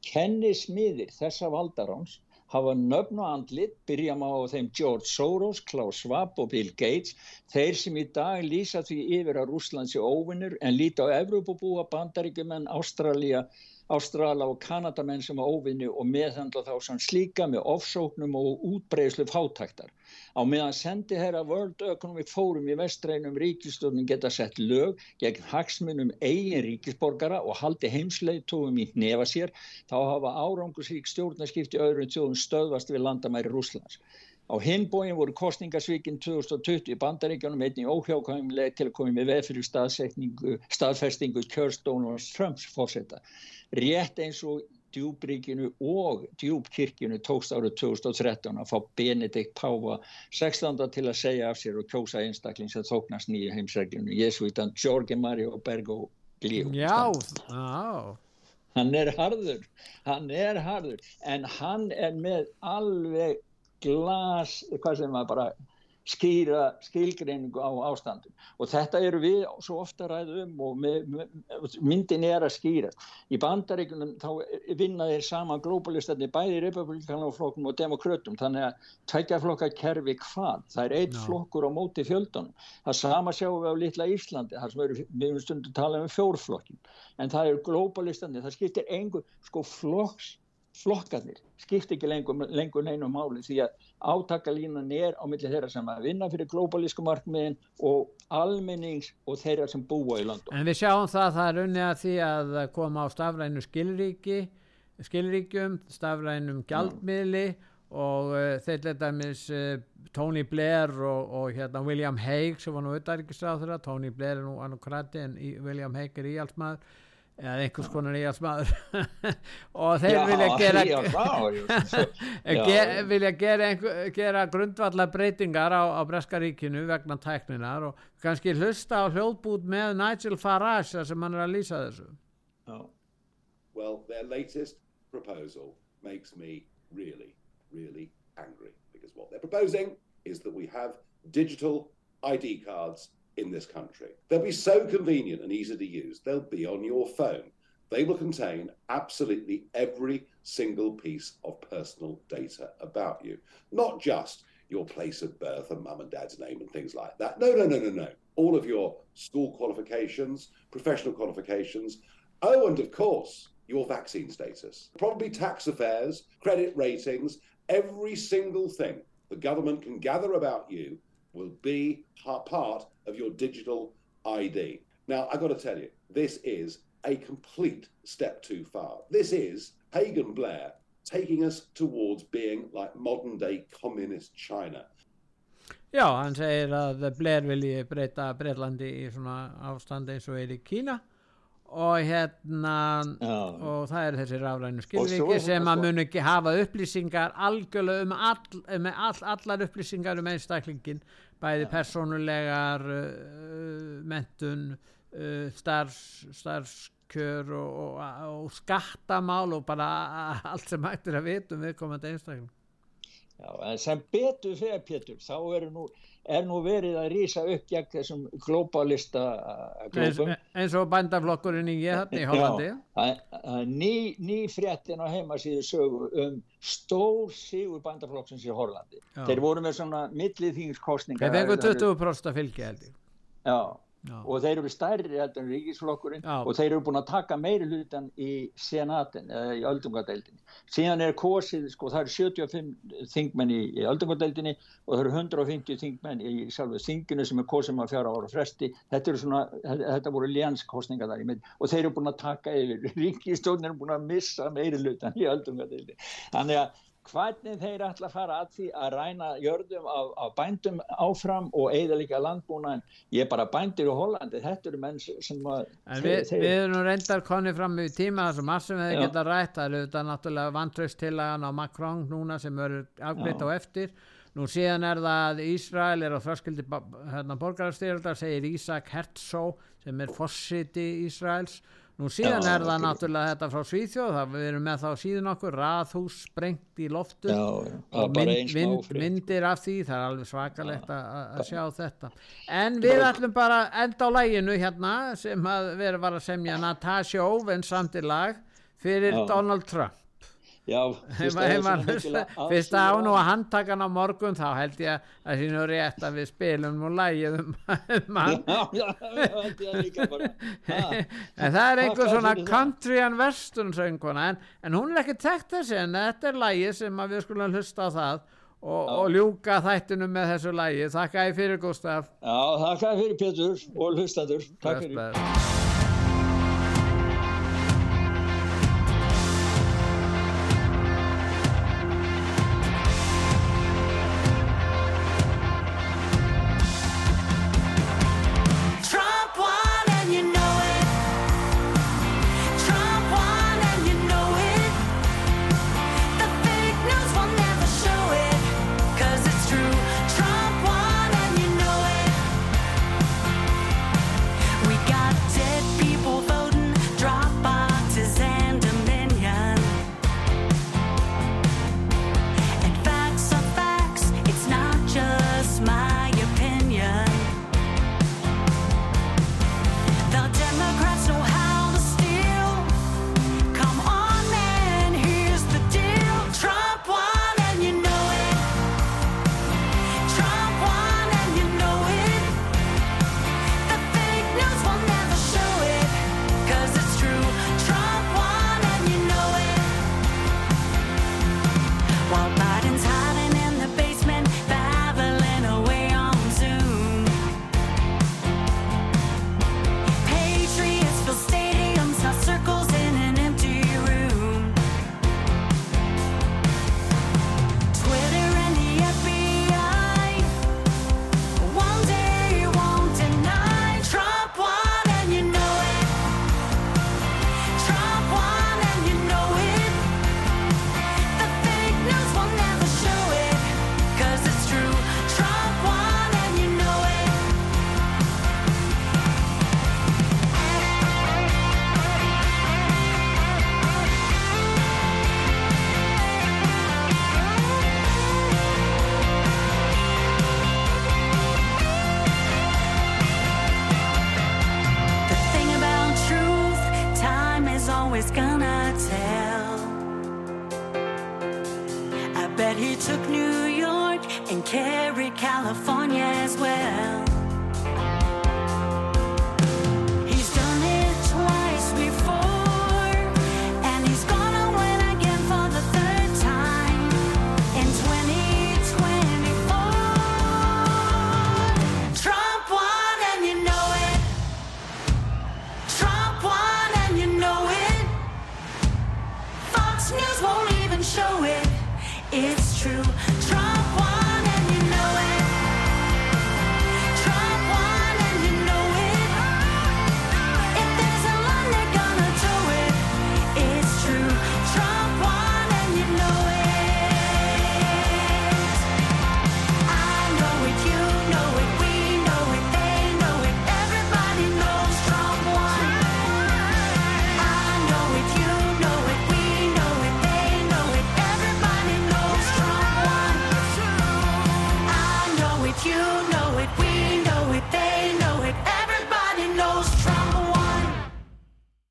kennismiðir þessa valdaráns hafa nöfn og andlit, byrjum á þeim George Soros, Klaus Schwab og Bill Gates, þeir sem í dag lýsa því yfir að Rúslands er óvinnur en líti á Evrópabúa, Bandaríkjumenn, Ástralja, Ástrala og Kanadamenn sem á óvinni og meðhandla þá sem slíka með ofsóknum og útbreyslu fátæktar. Á meðan sendi herra World Economic Forum í vestreinum ríkistofnum geta sett lög gegn hagsmunum eigin ríkisborgara og haldi heimsleitóum í nefa sér, þá hafa árangusrík stjórnarskipti öðrum tjóðum stöðvast við landamæri Rúslands. Á hinbóin voru kostningasvíkinn 2020 í bandaríkjónum einnig óhjákvæmlega til að koma með veð fyrir staðfestingu kjörstónus Trumps fórseta rétt eins og djúbríkinu og djúbkirkinu tókst árið 2013 að fá Benedikt Páfa 16. til að segja af sér og kjósa einstakling sem þóknast nýju heimsreglinu Jésuítan Jorge Mario Bergo Glíu Já, já Hann er harður, hann er harður en hann er með alveg glas, hvað sem maður bara skýra skilgreiningu á ástandum og þetta eru við svo ofta ræðu um og með, með, myndin er að skýra. Í bandaríkunum þá vinna þeir sama globalistarnir bæði republikanaflokkum og demokrautum þannig að tækjaflokka kerfi hvað? Það er eitt no. flokkur á móti fjöldunum. Það sama sjáum við á litla Íslandi þar sem eru, við erum stundum að tala um fjórflokkin en það eru globalistarnir það skiptir einhver sko flokks flokkarnir skipt ekki lengur, lengur neinu máli því að átakalínan er á milli þeirra sem að vinna fyrir glóbalísku markmiðin og almennings og þeirra sem búa í landum. En við sjáum það að það er unnið að því að koma á stafrænu skilríki, skilríkjum, stafrænum gjaldmiðli og uh, þeir letaðmis uh, eh, Tony Blair og, og hérna William Hague sem var nú auðvitaðriksráð þeirra, Tony Blair er nú annarkrati en William Hague er íhalsmaður eða einhvers konar nýjarsmaður og þeir já, vilja gera ge, vilja gera, einhver, gera grundvallar breytingar á, á Breskaríkinu vegna tækninar og kannski hlusta á hljóðbút með Nigel Farage sem hann er að lýsa þessu. Well, their latest proposal makes me really, really angry because what they're proposing is that we have digital ID cards in this country. They'll be so convenient and easy to use. They'll be on your phone. They will contain absolutely every single piece of personal data about you, not just your place of birth and mum and dad's name and things like that. No, no, no, no, no. All of your school qualifications, professional qualifications. Oh, and of course, your vaccine status. Probably tax affairs, credit ratings, every single thing the government can gather about you will be part of your digital ID. Now, I got to tell you, this is a complete step too far. This is Hagen Blair taking us towards being like modern day communist China. Já, hann segir að Blair vilji breyta Breitlandi í svona er í Kína og hérna Já. og það er þessi ráðrænu skilviki sem að mun ekki hafa upplýsingar algjörlega um, all, um all, allar upplýsingar um einstaklingin bæði ja. personulegar uh, mentun uh, starfs, starfskjör og, og, og skattamál og bara allt sem hættir að vita um viðkomandi einstakling Já, en sem betur fyrir Pétur þá eru nú er nú verið að rýsa upp gegn þessum globalista glópum. Eins, eins og bandaflokkurinn í Jæðni í Hollandi. Ný, ný fréttin á heimasíðu sögu um stór sigur bandaflokksins í Hollandi. Já. Þeir voru með svona millið þingskostninga. Þeir fengur 20% að fylgja held ég. Já. Já. og þeir eru stærri heldur en ríkisflokkurinn Já. og þeir eru búin að taka meiri hlutan í senatin eða í öldungadeildinni. Síðan er kosið, sko það eru 75 þingmenn í, í öldungadeildinni og það eru 150 þingmenn í sjálfu þinginu sem er kosið með fjara ára fresti. Þetta eru svona, þetta voru ljanskostninga þar í mynd og þeir eru búin að taka yfir. Ríkistjónin er búin að missa meiri hlutan í öldungadeildinni. Þannig að hvernig þeir ætla að fara að því að ræna jörðum af, af bændum áfram og eigða líka landbúna en ég er bara bændir í Hollandi, þetta eru menn sem að en við, þeir... við erum reyndar konið fram í tíma þar sem massum við geta rætt það eru þetta náttúrulega vantrausttillagan á Macron núna sem eru afgriðt á eftir. Nú síðan er það að Ísrael er á þröskildi hérna, borgarstyrildar segir Ísak Herzog sem er fossiti Ísraels Nú síðan já, er það náttúrulega þetta frá Svíþjóð, það við erum með þá síðan okkur, raðhús sprengt í loftu já, og mynd, mynd, myndir af því, það er alveg svakalegt að sjá þetta. En við ætlum bara enda á læginu hérna sem að vera var að semja Natasha Owen samt í lag, fyrir Já. Donald Trump Já, fyrst að án og að handtakan á morgun þá held ég að sínu rétt að við spilum og lægið um hann. En það er einhver svona country and western sönguna en, en hún er ekki tekt þessi en þetta er lægið sem við skulum hlusta á það og, og ljúka þættinu með þessu lægið þakka ég fyrir Gustaf Já, þakka ég fyrir Pétur og hlustadur Takk fyrir